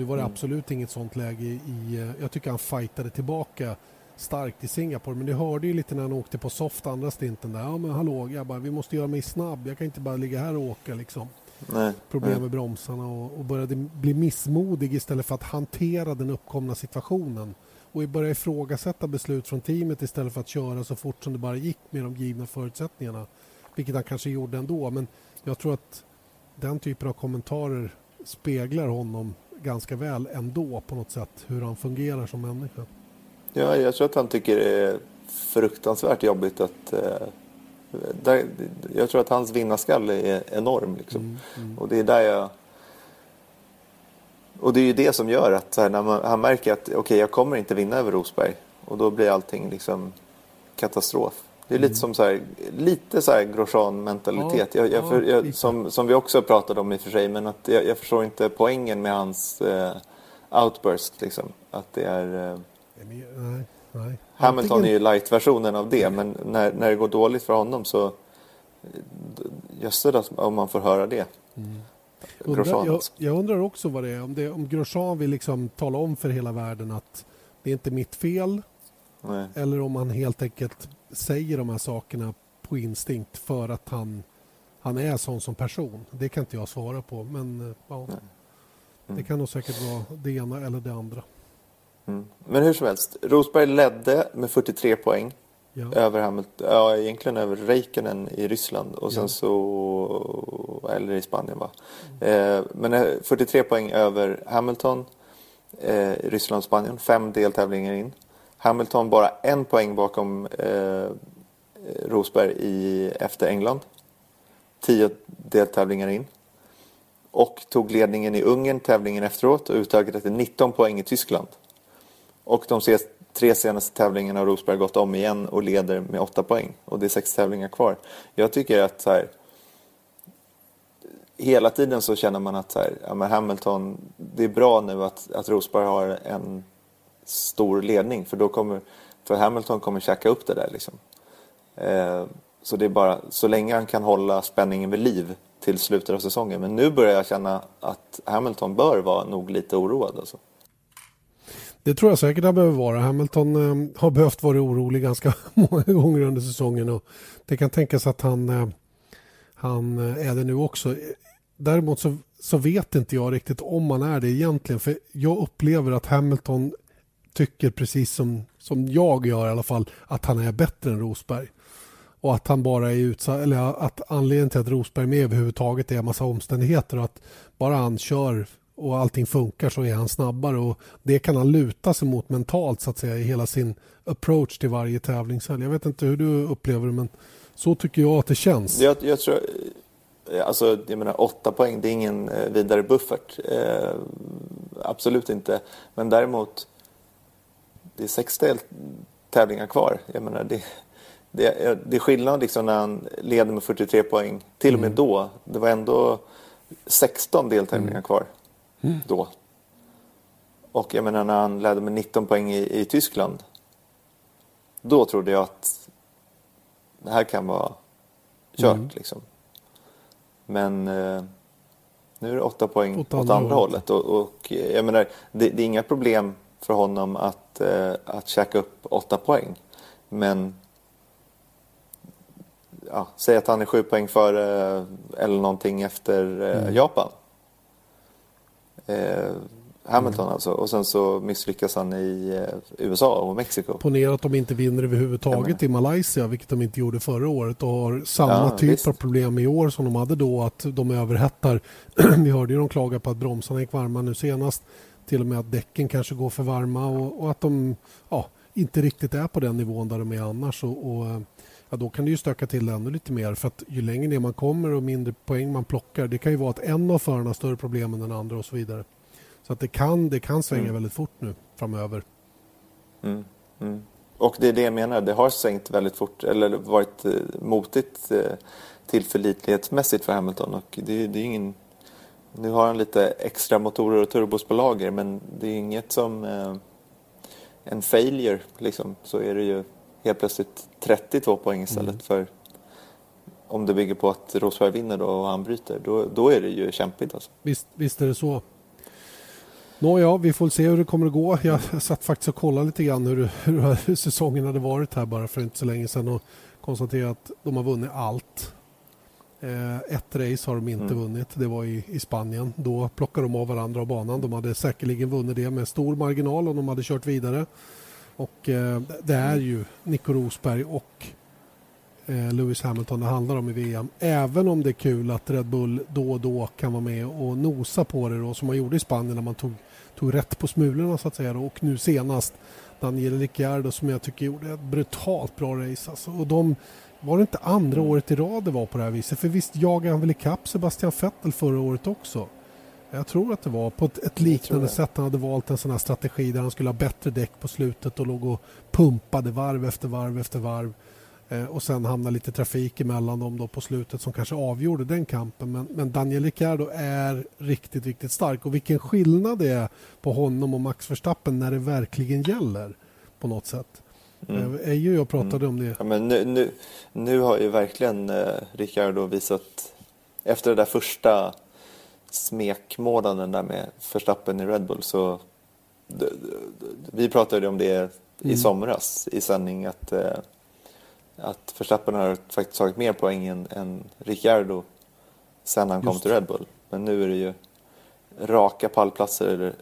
Nu var det mm. absolut inget sånt läge i... Eh, jag tycker han fightade tillbaka starkt i Singapore. Men det hörde ju lite när han åkte på soft andra stinten där. Ja men hallå grabbar, vi måste göra mig snabb. Jag kan inte bara ligga här och åka liksom. Nej, Problem nej. med bromsarna och, och började bli missmodig istället för att hantera den uppkomna situationen. Och börja ifrågasätta beslut från teamet istället för att köra så fort som det bara gick med de givna förutsättningarna. Vilket han kanske gjorde ändå. Men jag tror att den typen av kommentarer speglar honom ganska väl ändå på något sätt hur han fungerar som människa. Ja, jag tror att han tycker det är fruktansvärt jobbigt att eh, där, jag tror att hans vinnarskalle är enorm. Liksom. Mm, mm. Och det är där jag... Och det är ju det som gör att här, när man, han märker att okej, okay, jag kommer inte vinna över Rosberg. Och då blir allting liksom katastrof. Det är lite som så här, lite så här Grosjean-mentalitet. Ja, jag, jag, för, jag, som, som vi också pratade om i och för sig, men att jag, jag förstår inte poängen med hans eh, outburst. Liksom. Att det är... Eh... Nej, nej. Hamilton Antingen... är ju light-versionen av det, men när, när det går dåligt för honom så... Jösses om man får höra det. Mm. Undrar, jag, jag, undrar också vad det är. Om, det, om Grosjean vill liksom tala om för hela världen att det är inte mitt fel. Nej. Eller om han helt enkelt säger de här sakerna på instinkt för att han, han är sån som person. Det kan inte jag svara på. Men eh, ja, mm. det kan nog säkert vara det ena eller det andra. Mm. Men hur som helst, Rosberg ledde med 43 poäng. Ja. Över Hamilton, ja egentligen över Räikkönen i Ryssland och sen ja. så, eller i Spanien va. Mm. Eh, men 43 eh, poäng över Hamilton, eh, Ryssland och Spanien, fem deltävlingar in. Hamilton bara en poäng bakom eh, Rosberg i, efter England. Tio deltävlingar in. Och tog ledningen i Ungern tävlingen efteråt och utökade till 19 poäng i Tyskland. Och de tre senaste tävlingarna har Rosberg gått om igen och leder med 8 poäng. Och det är sex tävlingar kvar. Jag tycker att så här, hela tiden så känner man att så här, ja, Hamilton, det är bra nu att, att Rosberg har en stor ledning för då kommer för Hamilton kommer käka upp det där liksom. Eh, så det är bara så länge han kan hålla spänningen vid liv till slutet av säsongen. Men nu börjar jag känna att Hamilton bör vara nog lite oroad alltså. Det tror jag säkert han behöver vara. Hamilton eh, har behövt vara orolig ganska <laughs> många gånger under säsongen och det kan tänkas att han, eh, han eh, är det nu också. Däremot så, så vet inte jag riktigt om han är det egentligen för jag upplever att Hamilton tycker precis som, som jag gör i alla fall att han är bättre än Rosberg. Och att han bara är utsatt, eller att anledningen till att Rosberg är med överhuvudtaget är en massa omständigheter och att bara han kör och allting funkar så är han snabbare och det kan han luta sig mot mentalt så att säga i hela sin approach till varje tävlingshelg. Jag vet inte hur du upplever det men så tycker jag att det känns. Jag, jag tror, eh, alltså jag menar åtta poäng det är ingen eh, vidare buffert. Eh, absolut inte. Men däremot det är sex tävlingar kvar. Jag menar, det, det, det är skillnad liksom när han leder med 43 poäng. Till och med mm. då. Det var ändå 16 deltävlingar mm. kvar mm. då. Och jag menar när han ledde med 19 poäng i, i Tyskland. Då trodde jag att det här kan vara kört mm. liksom. Men eh, nu är det åtta poäng åt, åt andra, hållet. Och, och, jag menar, det, det, är inga problem för honom att, eh, att käka upp åtta poäng. Men ja, säg att han är sju poäng före eller någonting efter eh, mm. Japan. Eh, Hamilton mm. alltså. Och sen så misslyckas han i eh, USA och Mexiko. Ponera att de inte vinner överhuvudtaget i Malaysia, vilket de inte gjorde förra året och har samma ja, typ visst. av problem i år som de hade då, att de överhettar. <clears throat> Vi hörde ju de klaga på att bromsarna gick varma nu senast. Till och med att däcken kanske går för varma och, och att de ja, inte riktigt är på den nivån där de är annars. Och, och ja, då kan det ju stöka till det ännu lite mer. För att ju längre ner man kommer och mindre poäng man plockar, det kan ju vara att en av förarna har större problem än den andra och så vidare. Så att det kan, det kan svänga mm. väldigt fort nu framöver. Mm. Mm. Och det är det jag menar, det har svängt väldigt fort, eller varit eh, motigt eh, tillförlitlighetsmässigt för Hamilton. Och det, det är ingen, nu har han lite extra motorer och turbos men det är inget som eh, en failure liksom, så är det ju helt plötsligt 32 poäng istället mm. för om det bygger på att Rosberg vinner då och han bryter, då, då är det ju kämpigt. Alltså. Visst, visst är det så. Nåja, vi får se hur det kommer att gå. Jag satt faktiskt och kollade lite grann hur, hur, hur säsongen hade varit här bara för inte så länge sedan och konstaterade att de har vunnit allt. Eh, ett race har de inte mm. vunnit. Det var i, i Spanien. Då plockade de av varandra av banan. De hade säkerligen vunnit det med stor marginal om de hade kört vidare. Och eh, det är ju Nico Rosberg och eh, Lewis Hamilton det handlar om i VM. Även om det är kul att Red Bull då och då kan vara med och nosa på det då, som man gjorde i Spanien när man tog, tog rätt på smulorna så att säga. Då. Och nu senast Daniel Ricciardo som jag tycker gjorde ett brutalt bra race. Alltså. Och de, var det inte andra året i rad det var på det här viset? För visst jagade han väl ikapp Sebastian Vettel förra året också? Jag tror att det var på ett, ett liknande sätt. Han hade valt en sån här strategi där han skulle ha bättre däck på slutet och låg och pumpade varv efter varv efter varv. Eh, och sen hamnade lite trafik emellan dem då på slutet som kanske avgjorde den kampen. Men, men Daniel Ricciardo är riktigt, riktigt stark. Och vilken skillnad det är på honom och Max Verstappen när det verkligen gäller på något sätt. Mm. Ejo och jag pratade mm. om det. Ja, men nu, nu, nu har ju verkligen eh, Ricciardo visat efter det där första smekmånaden där med Verstappen i Red Bull så vi pratade om det i mm. somras i sändning att, eh, att Verstappen har faktiskt tagit mer poäng än, än Ricciardo sen han Just. kom till Red Bull. Men nu är det ju raka pallplatser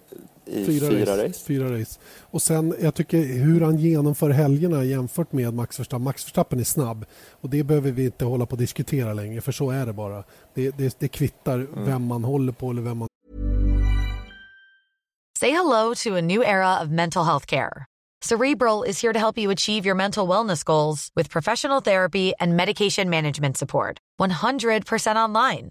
i fyra, fyra race. race. Fyra race. Och sen, jag tycker hur han genomför helgerna jämfört med Max Verstappen. Max Verstappen är snabb och det behöver vi inte hålla på att diskutera längre för så är det bara. Det, det, det kvittar mm. vem man håller på eller vem man... Say hello to a new era of mental health care. Cerebral is here to help you achieve your mental wellness goals with professional therapy and medication management support. 100% online.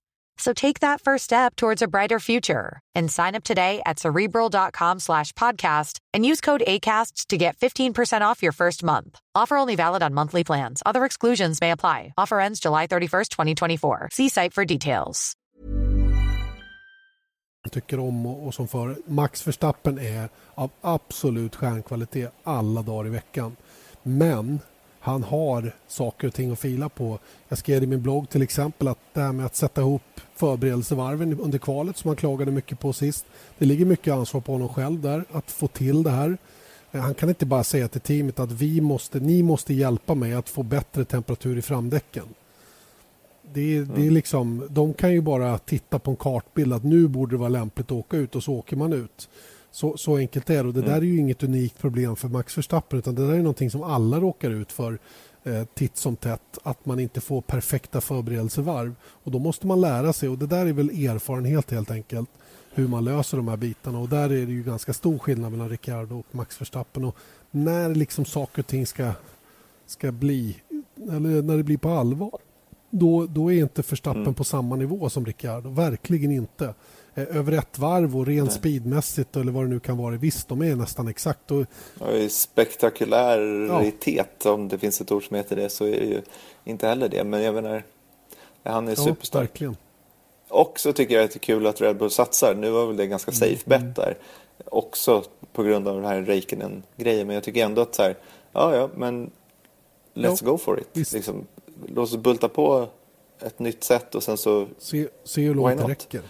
So take that first step towards a brighter future and sign up today at cerebral.com slash podcast and use code ACasts to get 15% off your first month. Offer only valid on monthly plans. Other exclusions may apply. Offer ends July 31st, 2024. See site for details. tycker om och, som för Max Verstappen är av absolut stjärnkvalitet alla dagar i veckan. Men han har saker och ting att fila på. Jag skrev i min blogg till exempel att det här med att sätta ihop förberedelsevarven under kvalet som han klagade mycket på sist. Det ligger mycket ansvar på honom själv där att få till det här. Eh, han kan inte bara säga till teamet att vi måste, ni måste hjälpa mig att få bättre temperatur i framdäcken. Det, mm. det är liksom, de kan ju bara titta på en kartbild att nu borde det vara lämpligt att åka ut och så åker man ut. Så, så enkelt är det. Och det mm. där är ju inget unikt problem för Max Verstappen utan det där är någonting som alla råkar ut för eh, titt som tätt. Att man inte får perfekta förberedelsevarv. Och då måste man lära sig och det där är väl erfarenhet helt enkelt hur man löser de här bitarna. Och där är det ju ganska stor skillnad mellan Ricardo och Max Verstappen. Och när liksom saker och ting ska, ska bli, eller när det blir på allvar, då, då är inte Verstappen mm. på samma nivå som Ricardo. Verkligen inte. Eh, över ett varv och rent speedmässigt eller vad det nu kan vara. Visst, de är nästan exakt. Och... Ja, spektakuläritet, ja. om det finns ett ord som heter det, så är det ju inte heller det. Men jag menar, han är ja, superstark. Verkligen. Och så tycker jag att det är kul att Red Bull satsar. Nu var väl det ganska safe mm. bet där. också på grund av den här Räikkönen-grejen. Men jag tycker ändå att så här, ja ja, men let's Ja, go for it. Liksom, låt oss bulta på ett nytt sätt och sen så Se, se hur långt det räcker.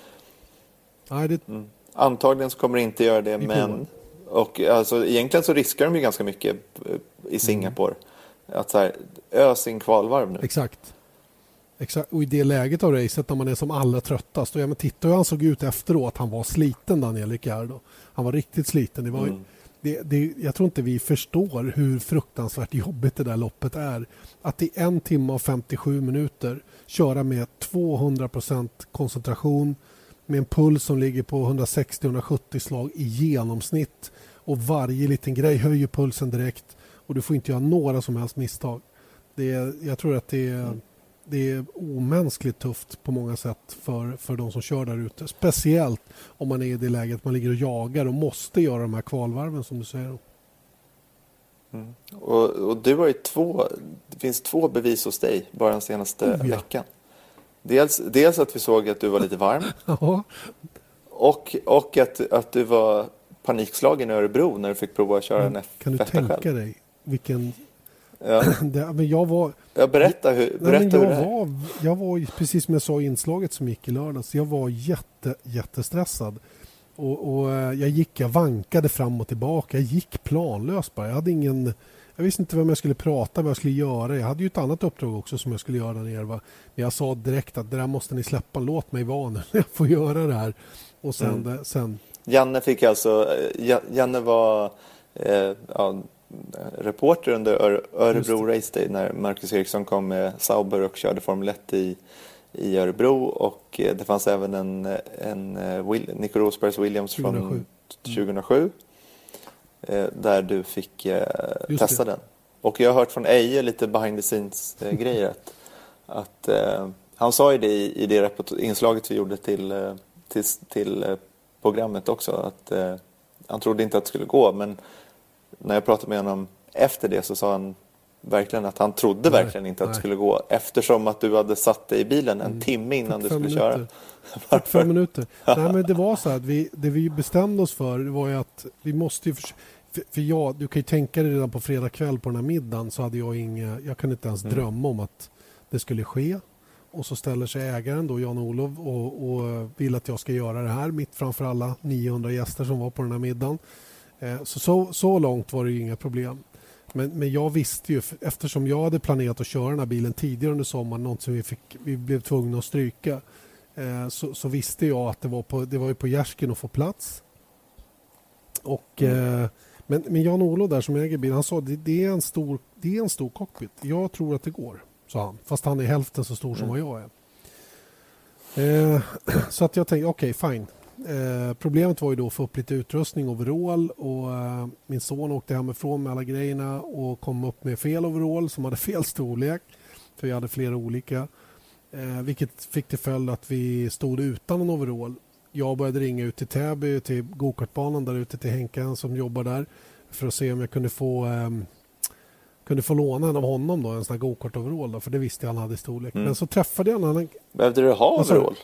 Nej, det, Mm. Antagligen så kommer det inte göra det, men och, alltså, egentligen så riskar de ju ganska mycket eh, i Singapore. Att så här, ös in kvalvarv nu. Exakt. Exakt. Och i det läget av racet när man är som allra tröttast. Och ja, men titta hur han såg ut efteråt. Han var sliten Daniel Ricciardo. Han var riktigt sliten. Det var, Mm. det, det, jag tror inte vi förstår hur fruktansvärt jobbigt det där loppet är. Att i en timme och 57 minuter köra med 200% koncentration med en puls som ligger på 160-170 slag i genomsnitt och varje liten grej höjer pulsen direkt och du får inte göra några som helst misstag. Det är, jag tror att det är, det är omänskligt tufft på många sätt för, för de som kör där ute. Speciellt om man är i det läget man ligger och jagar och måste göra de här kvalvarven som du säger. Och, och du har ju två, det finns två bevis hos dig bara den senaste Oh, ja. veckan. Dels, dels att vi såg att du var lite varm <laughs> Ja, och, och att, att du var panikslagen i Örebro när du fick prova att köra en F- kan du tänka själv. dig vilken... Ja. <laughs> Det, men jag var... Ja, berätta hur, Nej, berätta men hur jag, det är. var, jag var, precis som jag sa i inslaget som gick i lördags, jag var jätte, jättestressad. Och, och eh, jag gick, jag vankade fram och tillbaka, jag gick planlöst bara. Jag hade ingen... Jag visste inte vem jag skulle prata vad jag skulle göra. Jag hade ju ett annat uppdrag också som jag skulle göra där nere. Va? Men jag sa direkt att det där måste ni släppa, låt mig vara när jag får göra det här. Och sen, Mm. sen Janne fick alltså, eh, Ja- Janne var eh, ja, reporter under Ör, Örebro Race Day när Marcus Eriksson kom med Sauber och körde Formel 1 i, i Örebro och eh, det fanns även en, en eh, Will, Nico Rosbergs Williams 2007. från 2007 eh, där du fick eh, testa den. Och jag har hört från Eje lite behind the scenes eh, <laughs> att, att eh, han sa ju det i, i det inslaget vi gjorde till, eh, till, till eh, programmet också att eh, han trodde inte att det skulle gå men när jag pratade med honom efter det så sa han verkligen att han trodde Nej, verkligen inte att det nej. skulle gå eftersom att du hade satt dig i bilen en timme innan du 45 skulle köra. <laughs> minuter. 45 <laughs> minuter. Nej, men det var så här att vi, det vi bestämde oss för det var ju att vi måste ju för, för jag, du kan ju tänka dig redan på fredag kväll på den här middagen så hade jag inga, jag kunde inte ens Mm. drömma om att det skulle ske. Och så ställer sig ägaren då, Jan-Olov, och, och vill att jag ska göra det här mitt framför alla 900 gäster som var på den här middagen. Eh, Så, så, så långt var det ju inga problem. Men, men jag visste ju, eftersom jag hade planerat att köra den här bilen tidigare under sommaren, något som vi, fick, vi blev tvungna att stryka, eh, så, så visste jag att det var på, det var ju på Gärsken att få plats. Och, eh, men, men Jan-Olof där som äger bilen, han sa det, det, är en stor, det är en stor cockpit. Jag tror att det går, sa han. Fast han är hälften så stor som vad jag är. Eh, <clears throat> så att jag tänkte, okej, fine. Eh, problemet var ju då att få upp lite utrustning, overall och eh, min son åkte hemifrån med alla grejerna och kom upp med fel overall som hade <laughs> fel storlek. För vi hade flera olika. Eh, vilket fick till följd att vi stod utan en overall. Jag började ringa ut till Täby, till gokartbanan där ute till Henke som jobbar där för att se om jag kunde få ehm, kunde få låna en av honom då, en sån här gokart-overall för det visste jag han hade i storlek. Mm. Men så träffade jag en annan Behövde du ha overall?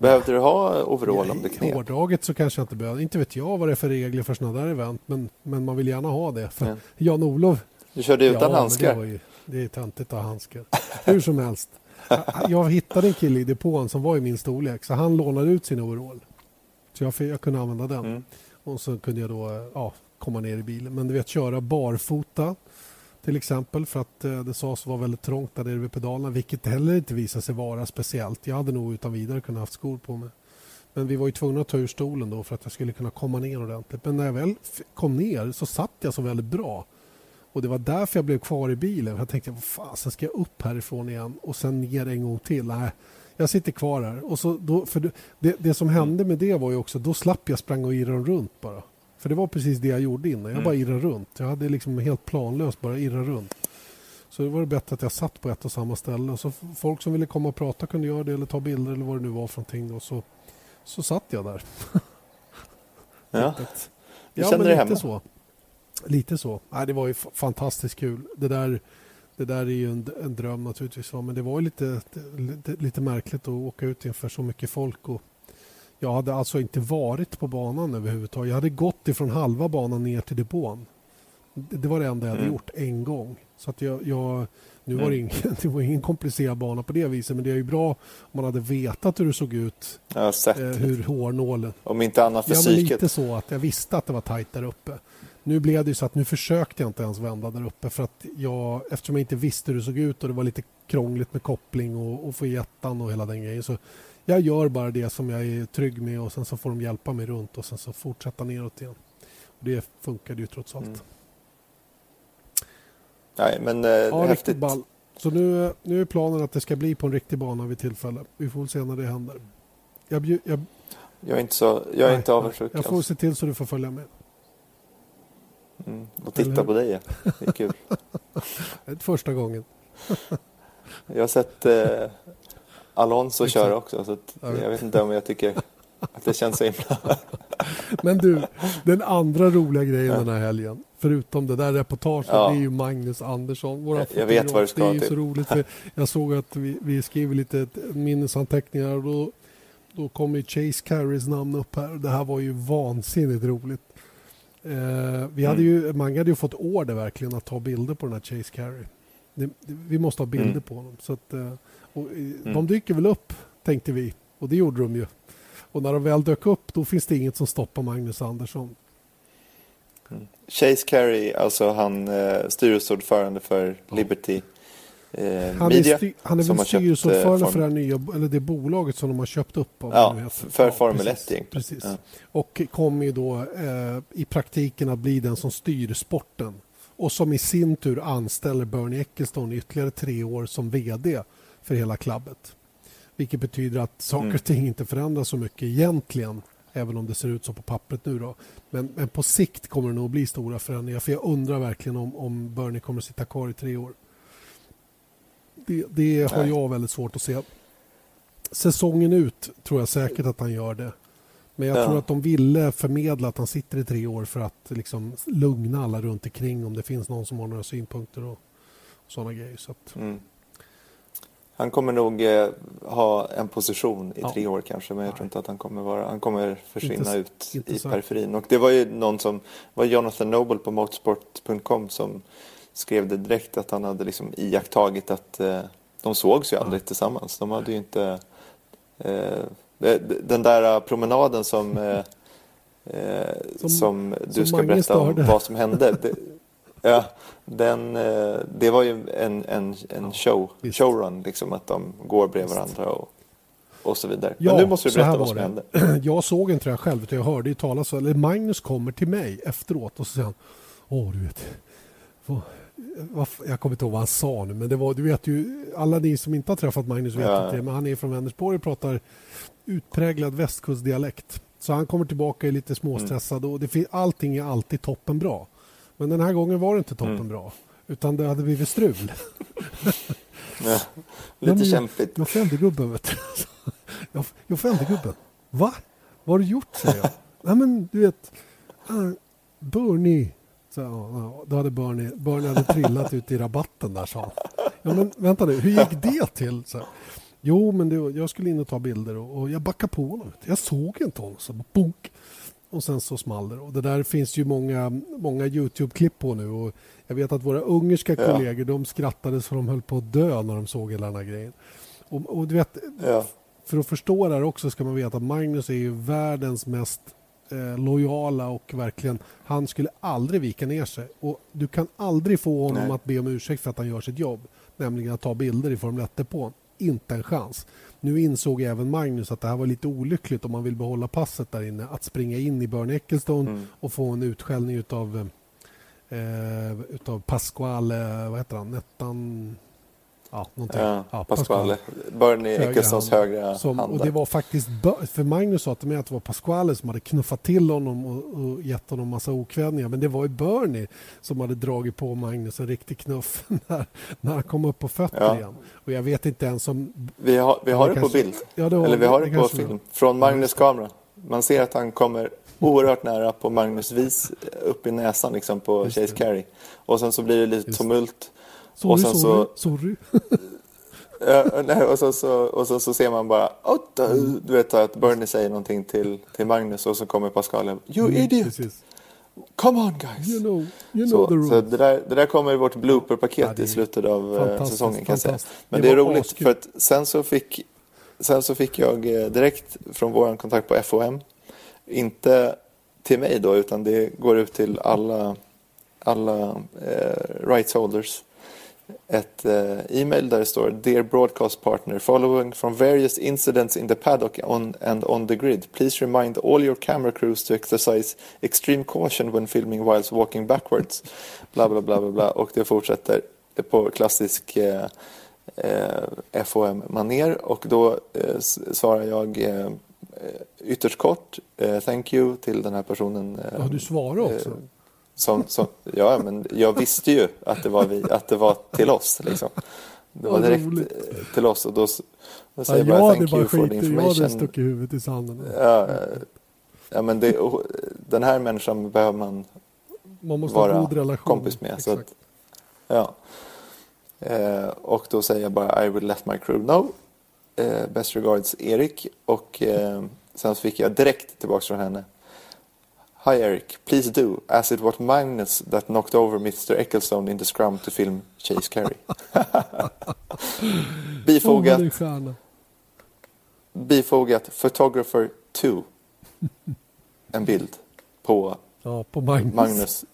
Behövde du ha overall om det knep? hårdraget så kanske jag inte behöver. Inte vet jag vad det är för regler för sådana där event. Men, men man vill gärna ha det. För Mm. Jan-Olov. Du körde utan ja, handskar? Det, ju, det är töntigt att ha handskar. Hur som helst. <laughs> Jag hittade en kille i depån som var i min storlek. Så han lånade ut sin overall. Så jag, jag kunde använda den. Mm. Och så kunde jag då ja, komma ner i bilen. Men du vet köra barfota till exempel för att eh, det sades vara väldigt trångt där nere vid pedalerna vilket heller inte visade sig vara speciellt. Jag hade nog utan vidare kunnat haft skor på mig. Men vi var ju tvungna att ta ur stolen då för att jag skulle kunna komma ner ordentligt. Men när jag väl kom ner så satt jag så väldigt bra. Och det var därför jag blev kvar i bilen. Jag tänkte, vad fasen ska jag upp härifrån igen och sen ner en gång till? Nej, jag sitter kvar här. Och så då, för det, det, som hände med det var ju också, då slapp jag sprang och irra runt bara. För det var precis det jag gjorde innan. Jag Mm. bara irrade runt. Jag hade liksom helt planlöst bara irra runt. Så det var det bättre att jag satt på ett och samma ställe. Och så folk som ville komma och prata kunde göra det eller ta bilder eller vad det nu var för någonting. Och så, så satt jag där. <laughs> Ja. Du Ja, kände men dig lite hemma? så. Lite så. Nej, det var ju fantastiskt kul. Det där, det där är ju en, en dröm naturligtvis. Men det var ju lite, lite, lite märkligt att åka ut inför så mycket folk och Jag hade alltså inte varit på banan överhuvudtaget. Jag hade gått ifrån halva banan ner till depån. Det var det enda jag hade mm. gjort en gång. Så att jag, jag nu var det, mm. ingen, <laughs> det var ingen komplicerad bana på det viset men det är ju bra om man hade vetat hur det såg ut. Eh, hur hårnålen... Om inte annat för ja, psyket. lite så att jag visste att det var tajt där uppe. Nu blev det så att nu försökte jag inte ens vända där uppe för att jag, eftersom jag inte visste hur det såg ut och det var lite krångligt med koppling och, och få i ettan och hela den grejen. Så jag gör bara det som jag är trygg med och sen så får de hjälpa mig runt och sen så fortsätta neråt igen. Och det funkade ju trots allt. Mm. Nej, men eh, ja, häftigt. Ball. Så nu, nu är planen att det ska bli på en riktig bana vid tillfälle. Vi får se när det händer. Jag, jag, jag är inte, så, jag är inte avundsjuk. Jag får se till så du får följa med. Mm, och titta på dig, det är kul. <laughs> det är första gången. jag har sett eh, Alonso köra också, så jag vet inte om jag tycker att det känns så himla... <laughs> Men du, den andra roliga grejen ja. den här helgen, förutom det där reportaget, ja. det är ju Magnus Andersson. Våra jag vet vad du ska Det är ju så roligt, för <laughs> jag såg att vi, vi skriver lite minnesanteckningar och då, då kom ju Chase Carries namn upp här. Det här var ju vansinnigt roligt. Eh, vi hade ju, mm. Mange hade ju fått order verkligen att ta bilder på den här Chase Carey. Det, det, vi måste ha bilder mm. på honom. Så att, eh, och, mm. De dyker väl upp, tänkte vi. Och det gjorde de ju. Och när de väl dök upp, då finns det inget som stoppar Magnus Andersson. Mm. Chase Carey, alltså han eh, styrelseordförande för ja. Liberty eh, han Media. Är han är väl styrelseordförande eh, för det, nya, eller det bolaget som de har köpt upp. Av ja, för ja, Formel 1 egentligen. Precis. Ja. Och kommer ju då eh, i praktiken att bli den som styr sporten. Och som i sin tur anställer Bernie Ecclestone ytterligare tre år som VD för hela klubbet. Vilket betyder att saker mm. och ting inte förändras så mycket egentligen även om det ser ut så på pappret nu. Då. Men, men på sikt kommer det nog bli stora förändringar. För jag undrar verkligen om, om Bernie kommer att sitta kvar i tre år. Det, det har jag väldigt svårt att se. Säsongen ut tror jag säkert att han gör det. Men jag ja. tror att de ville förmedla att han sitter i tre år för att liksom lugna alla runt omkring om det finns någon som har några synpunkter och, och sådana grejer. Så att... mm. Han kommer nog eh, ha en position i ja. tre år kanske, men jag tror inte att han kommer vara, han kommer försvinna inte, ut inte i periferin. Och det var ju någon som, var Jonathan Noble på motorsport.com som skrev det direkt att han hade liksom iakttagit att eh, de sågs ju aldrig ja. tillsammans. De hade ju inte eh, den där promenaden som, eh, <laughs> eh, som, som, du ska berätta om vad som hände. Det, <laughs> ja, den, eh, det var ju en, en, en show, showrun, liksom, att de går bredvid varandra och, och så vidare. Ja, Men nu måste du berätta vad som hände. <clears throat> Jag såg inte det själv, utan jag hörde ju talas om eller Magnus kommer till mig efteråt och så säger han, åh du vet, jag kommer inte ihåg vad han sa nu, men det var, du vet ju, alla ni som inte har träffat Magnus vet ja. inte men han är från Vänersborg och pratar utpräglad västkustdialekt. Så han kommer tillbaka lite småstressad och det, allting är alltid toppen bra. Men den här gången var det inte toppen mm. bra, utan det hade blivit strul. <laughs> ja, lite kämpigt. Jag, fällde gubben, vet du. <laughs> Jag, jag fällde gubben. Va? Vad har du gjort, säger jag. Nej, men du vet, uh, Bernie så, ja, då hade Bernie, Bernie hade trillat ut i rabatten där, sa han. Ja, men vänta nu, hur gick det till? Så, jo, men det, jag skulle in och ta bilder och, och jag backade på honom. Jag såg inte honom. Så bonk. Och sen så small det. Och det där finns ju många, många Youtube-klipp på nu. Och jag vet att våra ungerska ja. kollegor de skrattade så de höll på att dö när de såg hela den här grejen. Och, och du vet, ja. För att förstå det här också ska man veta att Magnus är ju världens mest eh, lojala och verkligen, han skulle aldrig vika ner sig. Och du kan aldrig få honom Nej. att be om ursäkt för att han gör sitt jobb, nämligen att ta bilder i Formel 1-depån. Inte en chans. Nu insåg även Magnus att det här var lite olyckligt om man vill behålla passet där inne. Att springa in i Börn Ecclestone mm. och få en utskällning utav, eh, utav Pasquale, vad heter han, Nettan Ja, Ja, ja, Pasquale. Bernie Ecclestones högra som, hand. Och det var faktiskt, för Magnus sa till mig att det var Pasquale som hade knuffat till honom och, och gett honom massa okvädningar. Men det var ju Bernie som hade dragit på Magnus en riktig knuff <laughs> när, när han kom upp på fötter ja. igen. Och jag vet inte ens om... Vi har, vi har det, det kanske, på bild. Ja, det var, Eller vi har det, det på film. Från Magnus kamera. Man ser att han kommer oerhört nära på Magnus vis upp i näsan liksom på Chase Carey. Och sen så blir det lite tumult Sorry, och sen sorry, så, sorry. <laughs> Ja, nej, och, så, så, och så, så ser man bara, du vet att Bernie säger någonting till, till Magnus och så kommer Pascal, you Mm, idiot, Precis. come on guys. You know, you know Så, så det, där, det där kommer i vårt blooper-paket Ja, i slutet av eh, fantastiskt, säsongen kan säga. Men Det det, är roligt askul. för att sen så fick, sen så fick jag eh, direkt från vår kontakt på FOM, inte till mig då utan det går ut till alla, alla eh, rights holders ett eh, e-mail där det står Dear broadcast partner, following from various incidents in the paddock on, and on the grid, please remind all your camera crews to exercise extreme caution when filming whilst walking backwards. <laughs> Bla bla bla bla bla. Och det fortsätter på klassisk eh, eh, FOM-manér och då eh, svarar jag eh, eh, ytterst kort eh, thank you till den här personen. eh, Ja, du svarar också. Som, som, ja, men jag visste ju att det var, vi, att det var till oss. Liksom. Det var direkt roligt. eh, till oss och då, då Ja, säger jag jag bara thank bara you for the skitit, jag hade information. stuckit huvudet i sanden. Ja, eh, ja, men det, den här människan behöver man Man måste ha vara god relation. kompis med. Så att, ja. eh, och då säger jag bara I will let my crew know. Eh, best regards Erik. Och eh, sen fick jag direkt tillbaka från henne. Hi Eric, please do, as it was Magnus that knocked over Mr Ecclestone in the scrum to film Chase Carey. <laughs> Bifogat, stjärna. bifogat Photographer 2. En bild på Ja, på Magnus. Magnus.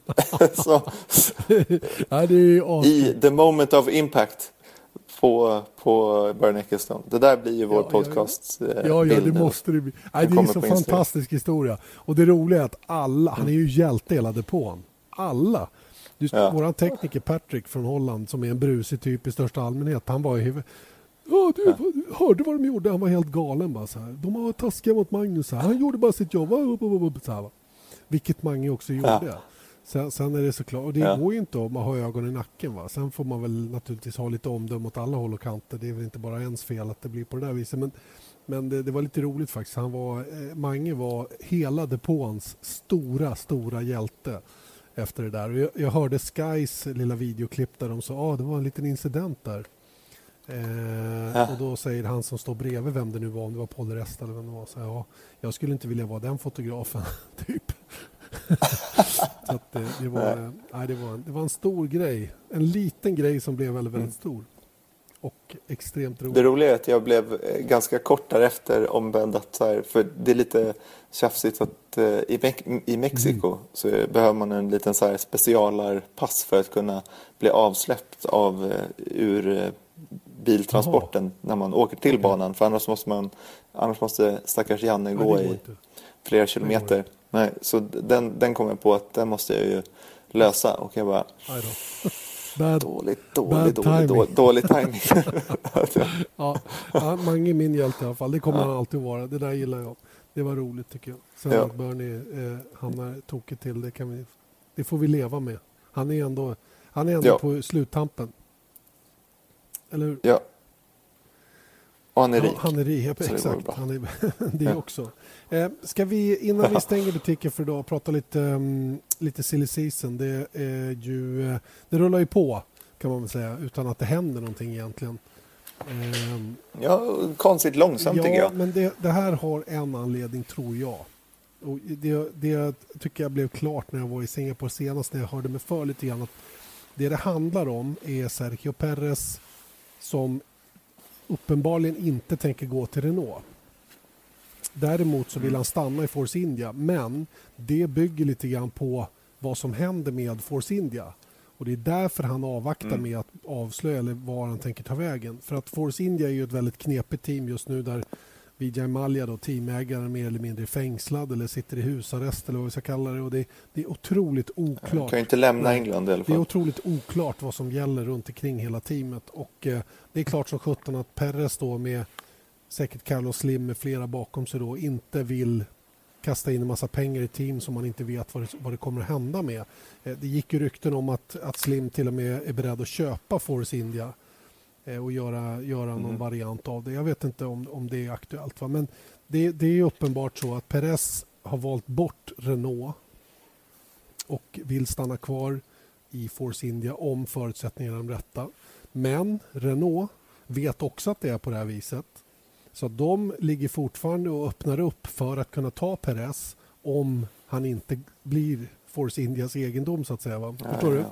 <laughs> så, <laughs> ja, I the moment of impact på, på Björn Ecclestone. Det där blir ju vår Ja, ja, ja. podcast eh, Ja, ja, det måste det bli. Nej, det är kommer så Instagram. fantastisk historia. Och det roliga är att alla, han är ju hjälte hela depån. Alla. Du, Ja. Våran tekniker Patrick från Holland som är en brusig typ i största allmänhet. Han var ju... Ja, du hörde vad de gjorde? Han var helt galen bara så här. De var taskiga mot Magnus. Här. Han gjorde bara sitt jobb. Så här. Vilket Mange också gjorde. Ja. Sen, sen är det såklart, och det Ja. går ju inte om man har ögon i nacken. Va? Sen får man väl naturligtvis ha lite omdöme åt alla håll och kanter. Det är väl inte bara ens fel att det blir på det där viset. Men, men det, det var lite roligt faktiskt. Han var, eh, Mange var hela depåns stora, stora hjälte efter det där. Jag, jag hörde Skys lilla videoklipp där de sa att ah, det var en liten incident där. Eh, Ja. Och då säger han som står bredvid vem det nu var, om det var Paul Resta eller vem det var, så ja, jag skulle inte vilja vara den fotografen, <laughs> typ. <laughs> så att det, det, var, Nej. det, var, det var en stor grej. En liten grej som blev väldigt, väldigt stor. Och extremt rolig. Det roliga är att jag blev eh, ganska kort därefter ombedd att så här, för det är lite tjafsigt att eh, i, Mex- i Mexiko Mm. så behöver man en liten så här specialarpass för att kunna bli avsläppt av eh, ur eh, biltransporten när man åker till banan för annars måste man annars måste stackars Janne Nej, gå i flera kilometer. Nej, så den, den kom jag på att den måste jag ju lösa och jag bara. Bad, dåligt, Bad dåligt, dåligt, dålig timing. <laughs> ja, ja, Mange är min hjälte i alla fall. Det kommer Ja. han alltid vara. Det där gillar jag. Det var roligt tycker jag. Sen Ja. att Bernie eh, hamnar tokigt till, det, kan vi, det får vi leva med. Han är ändå, han är ändå Ja. på sluttampen. Eller hur? ja. Och han är rik. Ja, han är rik, det exakt. bra. Han är <laughs> det också. Eh, ska vi, innan vi <laughs> stänger butiken för idag, prata lite, um, lite silly season. Det, är ju, eh, det rullar ju på, kan man väl säga, utan att det händer någonting egentligen. Ehm, Ja, konstigt långsamt ja, tycker jag. men det, det här har en anledning, tror jag. Och det, det tycker jag blev klart när jag var i Singapore senast, när jag hörde mig för lite grann. Att det det handlar om är Sergio Perez som uppenbarligen inte tänker gå till Renault. Däremot så vill han stanna i Force India, men det bygger lite grann på vad som händer med Force India. Och Det är därför han avvaktar Mm. med att avslöja eller var han tänker ta vägen. För att Force India är ju ett väldigt knepigt team just nu där Vijay Mallya, då, teamägaren, mer eller mindre är fängslad eller sitter i husarrest eller vad vi ska kalla det. Och det, det är otroligt Han oklart. kan ju inte lämna Nej. England i alla Det är fall. otroligt oklart vad som gäller runt omkring hela teamet. Och eh, Det är klart som sjutton att Perez då med säkert Carlos Slim med flera bakom sig då inte vill kasta in en massa pengar i team som man inte vet vad det, vad det kommer att hända med. Eh, det gick ju rykten om att, att Slim till och med är beredd att köpa Force India eh, och göra, göra någon Mm. variant av det. Jag vet inte om, om det är aktuellt. Va? Men det, det är uppenbart så att Perez har valt bort Renault och vill stanna kvar i Force India om förutsättningarna är de rätta. Men Renault vet också att det är på det här viset. Så de ligger fortfarande och öppnar upp för att kunna ta Perez om han inte blir Force Indias egendom så att säga. Va? Ja, Förstår ja. du?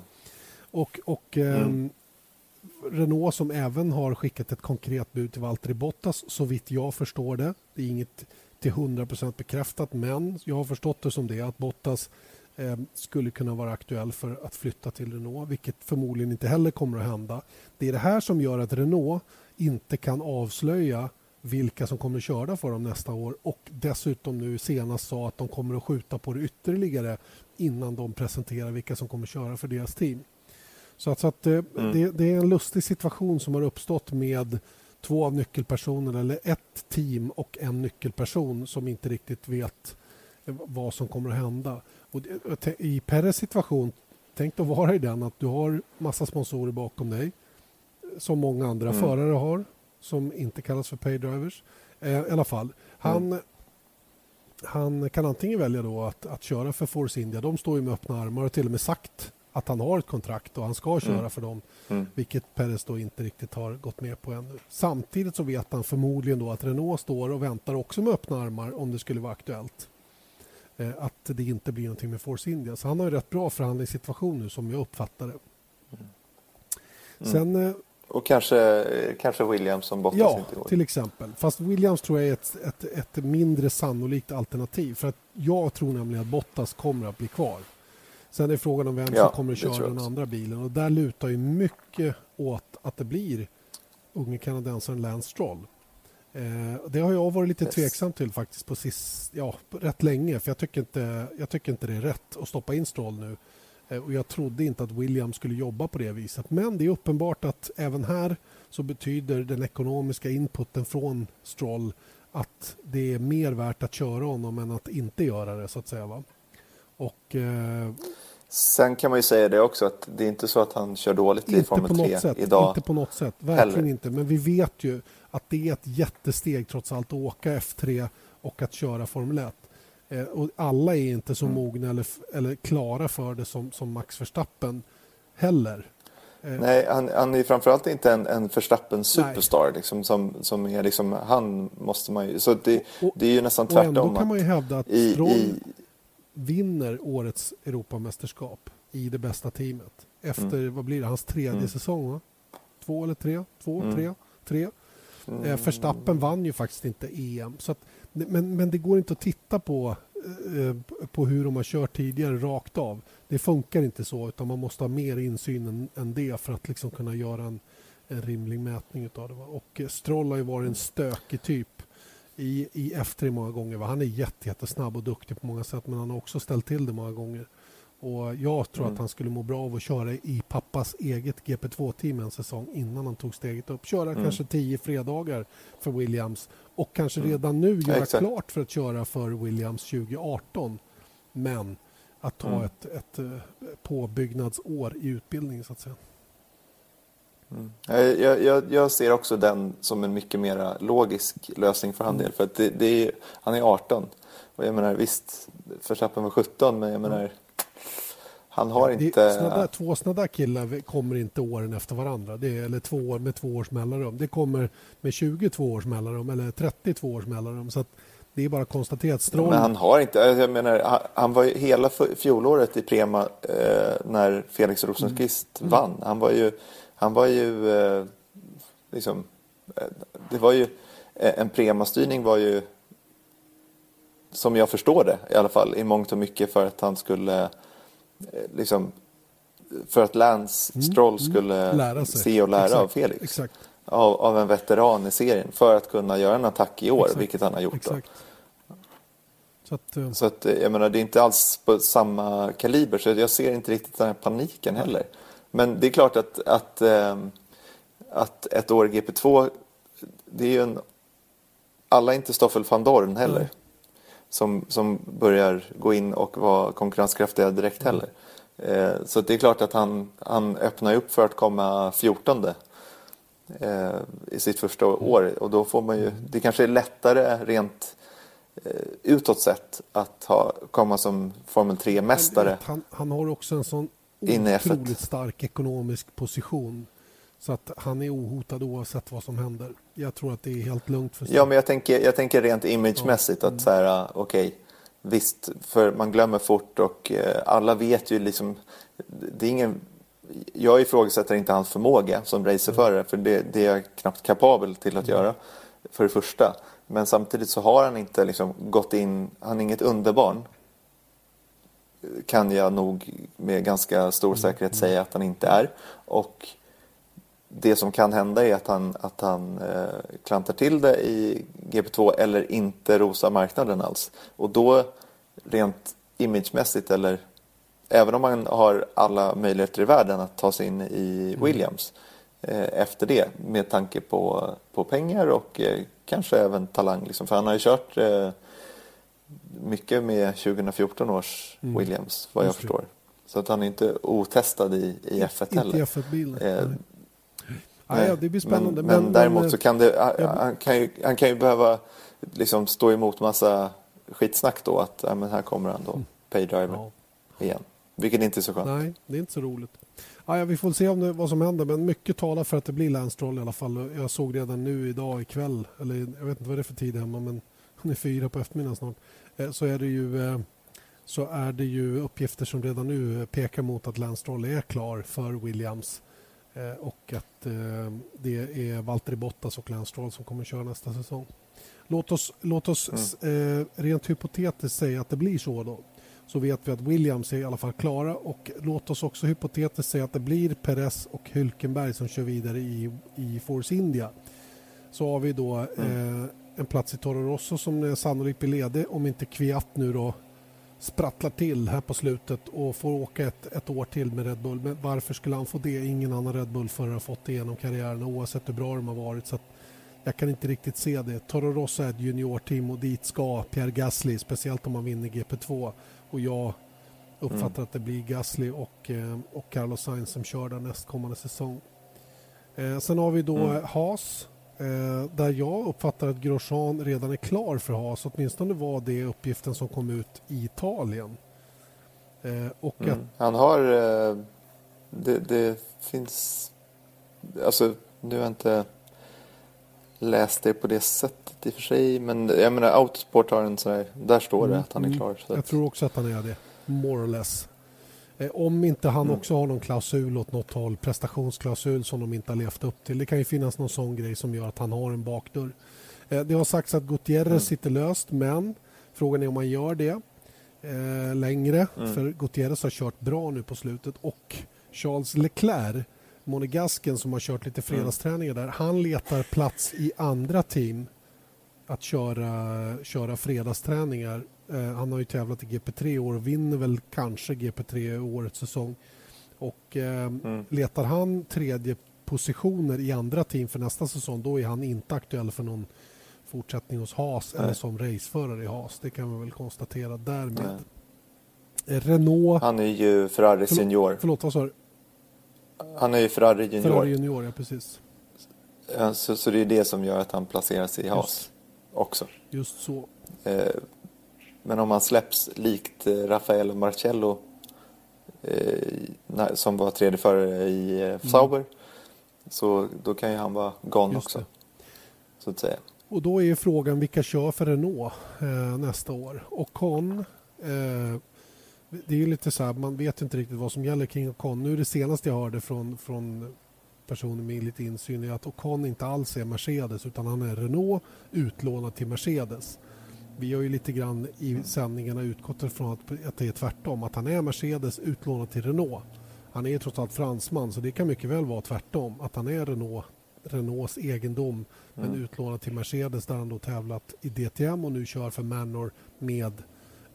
Och, och mm. Renault som även har skickat ett konkret bud till Valtteri Bottas så vitt jag förstår det. Det är inget till 100% bekräftat men jag har förstått det som det att Bottas eh, skulle kunna vara aktuell för att flytta till Renault vilket förmodligen inte heller kommer att hända. Det är det här som gör att Renault inte kan avslöja vilka som kommer att köra för dem nästa år och dessutom nu senast sa att de kommer att skjuta på det ytterligare innan de presenterar vilka som kommer att köra för deras team. Så att, så att mm. det, det, är en lustig situation som har uppstått med två av nyckelpersonerna eller ett team och en nyckelperson som inte riktigt vet vad som kommer att hända. Och I Peres situation, tänk att vara i den att du har massa sponsorer bakom dig som många andra mm. förare har som inte kallas för paydrivers. Eh, I alla fall, han, mm. han kan antingen välja då att, att köra för Force India. De står ju med öppna armar och till och med sagt att han har ett kontrakt och han ska köra mm. för dem. Mm. Vilket Perez då inte riktigt har gått med på ännu. Samtidigt så vet han förmodligen då att Renault står och väntar också med öppna armar om det skulle vara aktuellt. Eh, att det inte blir någonting med Force India. Så han har ju rätt bra förhandlingssituation nu som jag uppfattar det. Mm. Sen eh, och kanske, kanske Williams som Bottas ja, inte går. till exempel. Fast Williams tror jag är ett, ett, ett, mindre sannolikt alternativ. För att jag tror nämligen att Bottas kommer att bli kvar. Sen är frågan om vem ja, som kommer att köra den andra bilen. Och där lutar ju mycket åt att det blir unge kanadensaren Lance Stroll. Eh, det har jag varit lite yes. tveksam till faktiskt på sist, ja, rätt länge. För jag tycker, inte, jag tycker inte det är rätt att stoppa in Stroll nu. Eh, och jag trodde inte att William skulle jobba på det viset. Men det är uppenbart att även här så betyder den ekonomiska inputen från Stroll att det är mer värt att köra honom än att inte göra det så att säga. Va? Och, eh, Sen kan man ju säga det också att det är inte så att han kör dåligt i Formel 3 sätt, idag. Inte på något sätt, verkligen heller. inte. Men vi vet ju att det är ett jättesteg trots allt att åka F3 och att köra Formel 1. Eh, och alla är inte så mm. mogna eller, eller klara för det som, som Max Verstappen heller. Eh, Nej, han, han är framförallt inte en, en Verstappen superstar. Liksom, som, som är liksom, han måste man ju... Så det, och, det är ju nästan tvärtom. Och ändå kan man ju hävda att i, Stroll i, vinner årets Europamästerskap i det bästa teamet. Efter, mm. vad blir det, hans tredje mm. säsong? Va? Två eller tre? Två, mm. tre? Tre? Mm. Eh, Verstappen vann ju faktiskt inte EM. Så att, men, men det går inte att titta på, eh, på hur de har kört tidigare rakt av. Det funkar inte så utan man måste ha mer insyn än, än det för att liksom kunna göra en, en rimlig mätning av det. Och eh, Stroll har ju varit en stökig typ i, i F3 många gånger. Va? Han är jättesnabb och duktig på många sätt men han har också ställt till det många gånger. Och Jag tror mm. att han skulle må bra av att köra i pappas eget GP2-team en säsong innan han tog steget upp. Köra mm. kanske tio fredagar för Williams och kanske mm. redan nu göra ja, klart för att köra för Williams 2018. Men att ta mm. ett, ett eh, påbyggnadsår i utbildning så att säga. Mm. Jag, jag, jag, ser också den som en mycket mer logisk lösning för hans del. För att det, det är, han är 18. Och jag menar visst, Verstappen var 17 men jag menar han har inte... Såna två sådana där killar kommer inte åren efter varandra. Det är, eller två år med två års mellanrum. Det kommer med 22 års mellanrum eller 32 års mellanrum. Så det är bara att konstatera att Stroll... Men han har inte... Jag menar, han, han var ju hela fjolåret i Prema eh, när Felix Rosenqvist mm. vann. Han var ju... Han var ju eh, liksom... Eh, det var ju... Eh, en Prema-styrning var ju som jag förstår det i alla fall i mångt och mycket för att han skulle liksom, för att Lance mm, Stroll mm. skulle mm, se och lära Exakt. av Felix. Exakt. Av, av, en veteran i serien för att kunna göra en attack i år, Exakt. vilket han har gjort. Så att, uh... så att, eh, jag menar, det är inte alls på samma kaliber, så jag ser inte riktigt den här paniken heller. Men det är klart att, att, ähm, att ett år i GP2, det är ju en... Alla är inte Stoffel van Dorn heller. Mm som, som börjar gå in och vara konkurrenskraftiga direkt heller. Eh, så det är klart att han, han öppnar upp för att komma 14 eh, i sitt första år. Och då får man ju, det kanske är lättare rent eh, utåt sett att ha, komma som Formel 3-mästare. Han, han har också en sån otroligt stark ekonomisk position Så att han är ohotad oavsett vad som händer. Jag tror att det är helt lugnt för Ja, men jag tänker, jag tänker rent imagemässigt att så här, okej, okay, visst, för man glömmer fort och eh, alla vet ju liksom, det är ingen, jag ifrågasätter inte hans förmåga som racerförare, för det, det är jag knappt kapabel till att göra, för det första. Men samtidigt så har han inte liksom gått in, han är inget underbarn. Kan jag nog med ganska stor säkerhet säga att han inte är. Och det som kan hända är att han, att han eh, klantar till det i GP2 eller inte rosar marknaden alls. Och då rent imagemässigt eller även om man har alla möjligheter i världen att ta sig in i mm. Williams mm. eh, efter det med tanke på, på pengar och eh, kanske även talang. Liksom. För han har ju kört eh, mycket med 2014 års mm. Williams vad jag förstår. Så att han är inte otestad i, i F1 heller. Inte i F1-bilen. Ah, ja, det blir spännande. Men, men, men däremot men, så kan det, han, kan ju, han kan ju behöva liksom stå emot massa skitsnack då att ja, men här kommer han då, mm. paydriver ja. igen. Vilket inte är så skönt. Nej, det är inte så roligt. Ah, ja, vi får se om det, vad som händer, men mycket talar för att det blir Lance Stroll i alla fall. Jag såg redan nu idag ikväll, eller jag vet inte vad det är för tid hemma, men <laughs> hon är fyra på eftermiddagen snart, eh, så är det ju eh, så är det ju uppgifter som redan nu pekar mot att Lance Stroll är klar för Williams och att eh, det är Valtteri Bottas och Lance Stroll som kommer köra nästa säsong. Låt oss, låt oss mm. Eh, rent hypotetiskt säga att det blir så då. Så vet vi att Williams är i alla fall klara och låt oss också hypotetiskt säga att det blir Perez och Hülkenberg som kör vidare i, i Force India. Så har vi då mm. eh, en plats i Toro Rosso som sannolikt blir ledig om inte Kviat nu då sprattlar till här på slutet och får åka ett, ett år till med Red Bull. Men varför skulle han få det? Ingen annan Red Bull-förare har fått det genom karriären oavsett hur bra de har varit. Så jag kan inte riktigt se det. Toro Rosso är ett juniorteam och dit ska Pierre Gasly, speciellt om man vinner GP2. Och jag uppfattar mm. att det blir Gasly och, eh, och Carlos Sainz som kör där nästkommande säsong. Eh, sen har vi då mm. Haas Eh, där jag uppfattar att Grosjean redan är klar för Haas. Åtminstone var det uppgiften som kom ut i Italien. Eh, och mm. att... Han har... Eh, det, det, finns... Alltså, nu har jag inte läst det på det sättet i och för sig. Men jag menar, Autosport har en sån här... Där står det mm. att han är klar. jag att... tror också att han är det. More or less. Eh, om inte han mm. också har någon klausul åt något håll, prestationsklausul som de inte har levt upp till. Det kan ju finnas någon sån grej som gör att han har en bakdörr. Eh, det har sagts att Gutierrez mm. sitter löst, men frågan är om han gör det eh, längre. Mm. För Gutierrez har kört bra nu på slutet och Charles Leclerc, monegasken som har kört lite mm. fredagsträningar där, han letar plats i andra team att köra, köra fredagsträningar han har ju tävlat i GP3 i år och vinner väl kanske GP3 i årets säsong. Och eh, mm. letar han tredje positioner i andra team för nästa säsong då är han inte aktuell för någon fortsättning hos Haas Nej. eller som raceförare i Haas. Det kan vi väl konstatera därmed. Nej. Eh, Renault... Han är ju Ferrari förlåt, senior. Förlåt, vad sa du? Han är ju Ferrari junior. Ferrari junior, ja precis. Så, så det är det som gör att han placeras i Haas Just. också. Just så. Eh, men om han släpps likt eh, Rafael Marcello eh, som var tredje förare i eh, mm. Sauber mm. så då kan ju han vara gone Just också. Det. Så att säga. Och då är frågan vilka kör för Renault eh, nästa år? Ocon eh, det är ju lite så här, man vet inte riktigt vad som gäller kring Ocon. Nu det senaste jag hörde från, från personer med lite insyn är att Ocon inte alls är Mercedes utan han är Renault utlånad till Mercedes vi har ju lite grann i sändningarna utgått ifrån att, att det är tvärtom. Att han är Mercedes utlånad till Renault. Han är trots allt fransman så det kan mycket väl vara tvärtom. Att han är Renault, Renaults egendom mm. men utlånad till Mercedes där han då tävlat i DTM och nu kör för Manor med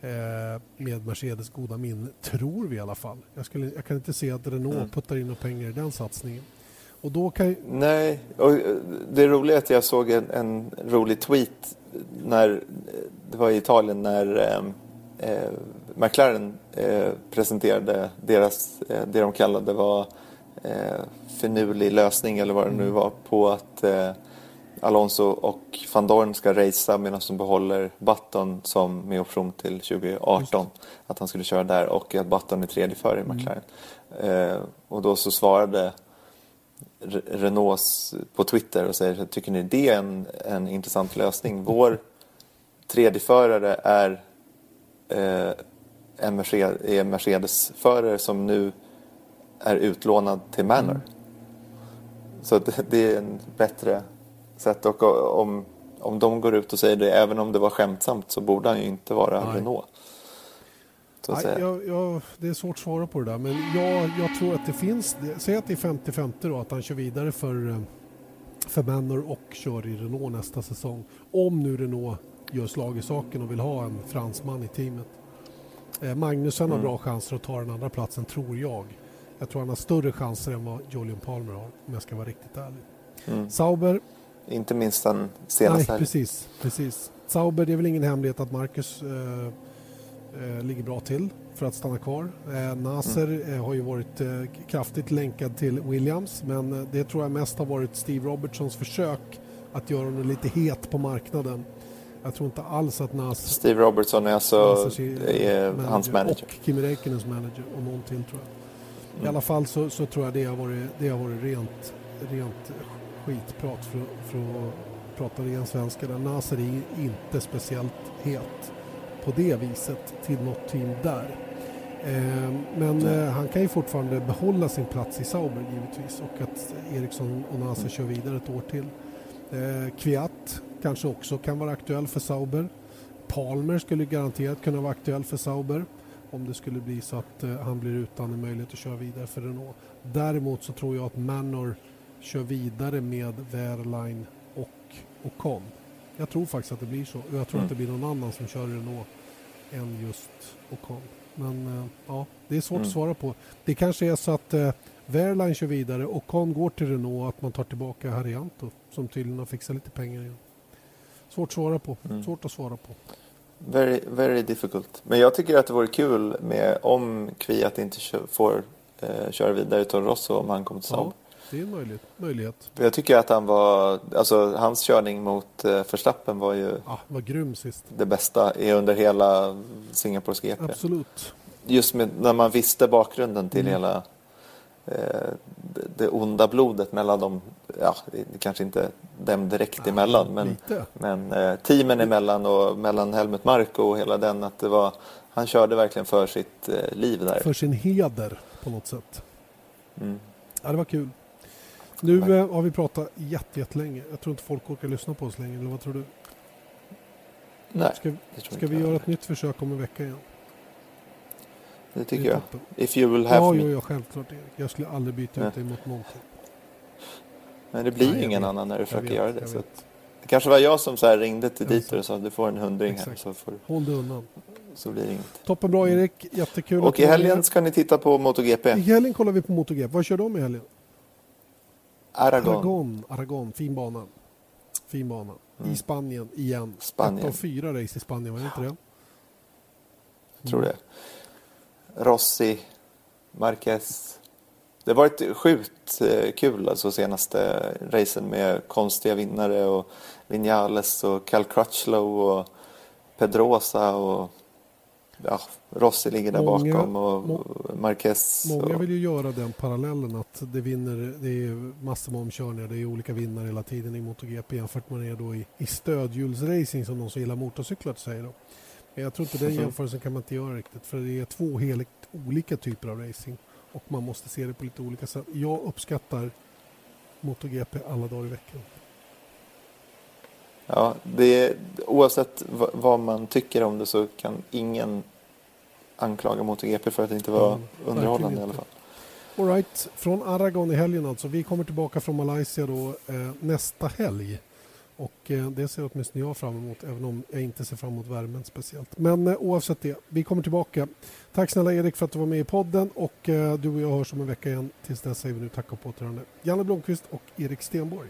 eh, med Mercedes goda minne, tror vi i alla fall. Jag, skulle, jag kan inte se att Renault mm. puttar in några pengar i den satsningen. Och då kan... Nej, och eh, det roliga är att jag såg en, en rolig tweet när det var i Italien när eh, eh, McLaren eh, presenterade deras, eh, det de kallade var eh, finurlig lösning eller vad det nu mm. var på att eh, Alonso och van Dorn ska racea medan de behåller Button som med option till 2018. Att han skulle köra där och att Button är tredje före i mm. McLaren. Mm. och då så svarade Renaults på Twitter och säger tycker ni det är en, en intressant lösning? Vår tredjeförare är eh, en Mercedes, Mercedes-förare som nu är utlånad till Manor. Mm. Så det, det, är en bättre sätt och om, om de går ut och säger det, även om det var skämtsamt så borde han ju inte vara Nej. Renault. Nej, jag, jag, det är svårt att svara på det där men jag, jag tror att det finns, säg att det är 50-50 då att han kör vidare för, eh, för Manor och kör i Renault nästa säsong. Om nu Renault gör slag i saken och vill ha en fransman i teamet. Eh, Magnusen mm. har bra chanser att ta den andra platsen tror jag. Jag tror han har större chanser än vad Julian Palmer har om jag ska vara riktigt ärlig. Mm. Sauber. Inte minst den senaste. Nej, precis, precis. Sauber, det är väl ingen hemlighet att Marcus eh, eh, ligger bra till för att stanna kvar. Eh, Nasser mm. eh, har ju varit eh, kraftigt länkad till Williams men eh, det tror jag mest har varit Steve Robertsons försök att göra honom lite het på marknaden. Jag tror inte alls att Nas... Steve Robertson är alltså är manager, hans manager. Och Kimi Räikkönens manager och någon till tror jag. Mm. I alla fall så, så, tror jag det har varit, det har varit rent, rent skitprat för, för att prata ren svenska. Nasser är inte speciellt het på det viset till något team där. Eh, men eh, han kan ju fortfarande behålla sin plats i Sauber givetvis och att Eriksson och Nasser kör vidare ett år till. Eh, Kviat kanske också kan vara aktuell för Sauber. Palmer skulle garanterat kunna vara aktuell för Sauber om det skulle bli så att eh, han blir utan en möjlighet att köra vidare för Renault. Däremot så tror jag att Manor kör vidare med Wehrlein och Ocon. Jag tror faktiskt att det blir så. Jag tror mm. att det blir någon annan som kör Renault än just Ocon. Men eh, ja, det är svårt mm. att svara på. Det kanske är så att eh, Wehrlein kör vidare och Ocon går till Renault och att man tar tillbaka Harianto som tydligen har fixat lite pengar igen. Svårt att svara på. Mm. Svårt att svara på. Very, very difficult. Men jag tycker att det vore kul med om Kviat inte får eh, köra vidare Toro Rosso om han kommer till Saab. Ja, det är en möjlighet. möjlighet. Jag tycker att han var, alltså hans körning mot eh, Verstappen var ju ja, var grym sist. det bästa under hela Singapores GP. Absolut. Just med, när man visste bakgrunden till mm. hela eh, det onda blodet mellan dem. Ja, kanske inte dem direkt ja, emellan men, men eh, teamen emellan och mellan Helmut Marko och hela den att det var han körde verkligen för sitt eh, liv där. För sin heder på något sätt. Mm. Ja, det var kul. Nu eh, har vi pratat jättelänge. Jag tror inte folk orkar lyssna på oss längre, eller vad tror du? Nej, ska, ska vi göra ett nytt försök om en vecka igen? Det tycker jag. If you will have ja, me. Ja, ja, självklart Erik. Jag skulle aldrig byta Nej. ut dig mot någonting. Men det blir Nej, ingen annan när du försöker vet, göra det. Så det kanske var jag som så här ringde till dit och sa du får en hundring här. Så får, Håll dig undan. Så blir det inget. Toppen bra Erik, jättekul. Och i helgen ska ni titta på MotoGP. I helgen kollar vi på MotoGP. Vad kör de i helgen? Aragon. Aragon, Aragon. fin bana. Fin bana. Mm. I Spanien igen. Spanien. Ett av fyra race i Spanien, var det inte det? Jag tror det. Rossi, Marquez. Det har varit sjukt eh, kul alltså senaste racen med konstiga vinnare och Vinales och Cal Crutchlow och Pedrosa och ja, Rossi ligger där många, bakom och Marquez. Många och... vill ju göra den parallellen att det vinner, det är massor med omkörningar, det är olika vinnare hela tiden i MotoGP jämfört med det då i, i stödhjulsracing som de som gillar motorcyklar säger. Då. Men jag tror inte den jämförelsen kan man inte göra riktigt för det är två helt olika typer av racing och man måste se det på lite olika sätt. Jag uppskattar MotoGP alla dagar i veckan. Ja, det är, oavsett vad man tycker om det så kan ingen anklaga MotoGP för att det inte var mm, underhållande i alla fall. All right. från Aragon i helgen alltså. Vi kommer tillbaka från Malaysia då eh, nästa helg. Och eh, det ser åtminstone jag fram emot, även om jag inte ser fram emot värmen speciellt. Men eh, oavsett det, vi kommer tillbaka. Tack snälla Erik för att du var med i podden och eh, du och jag hörs om en vecka igen. Tills dess säger vi nu tack och på återhörande. Janne Blomqvist och Erik Stenborg.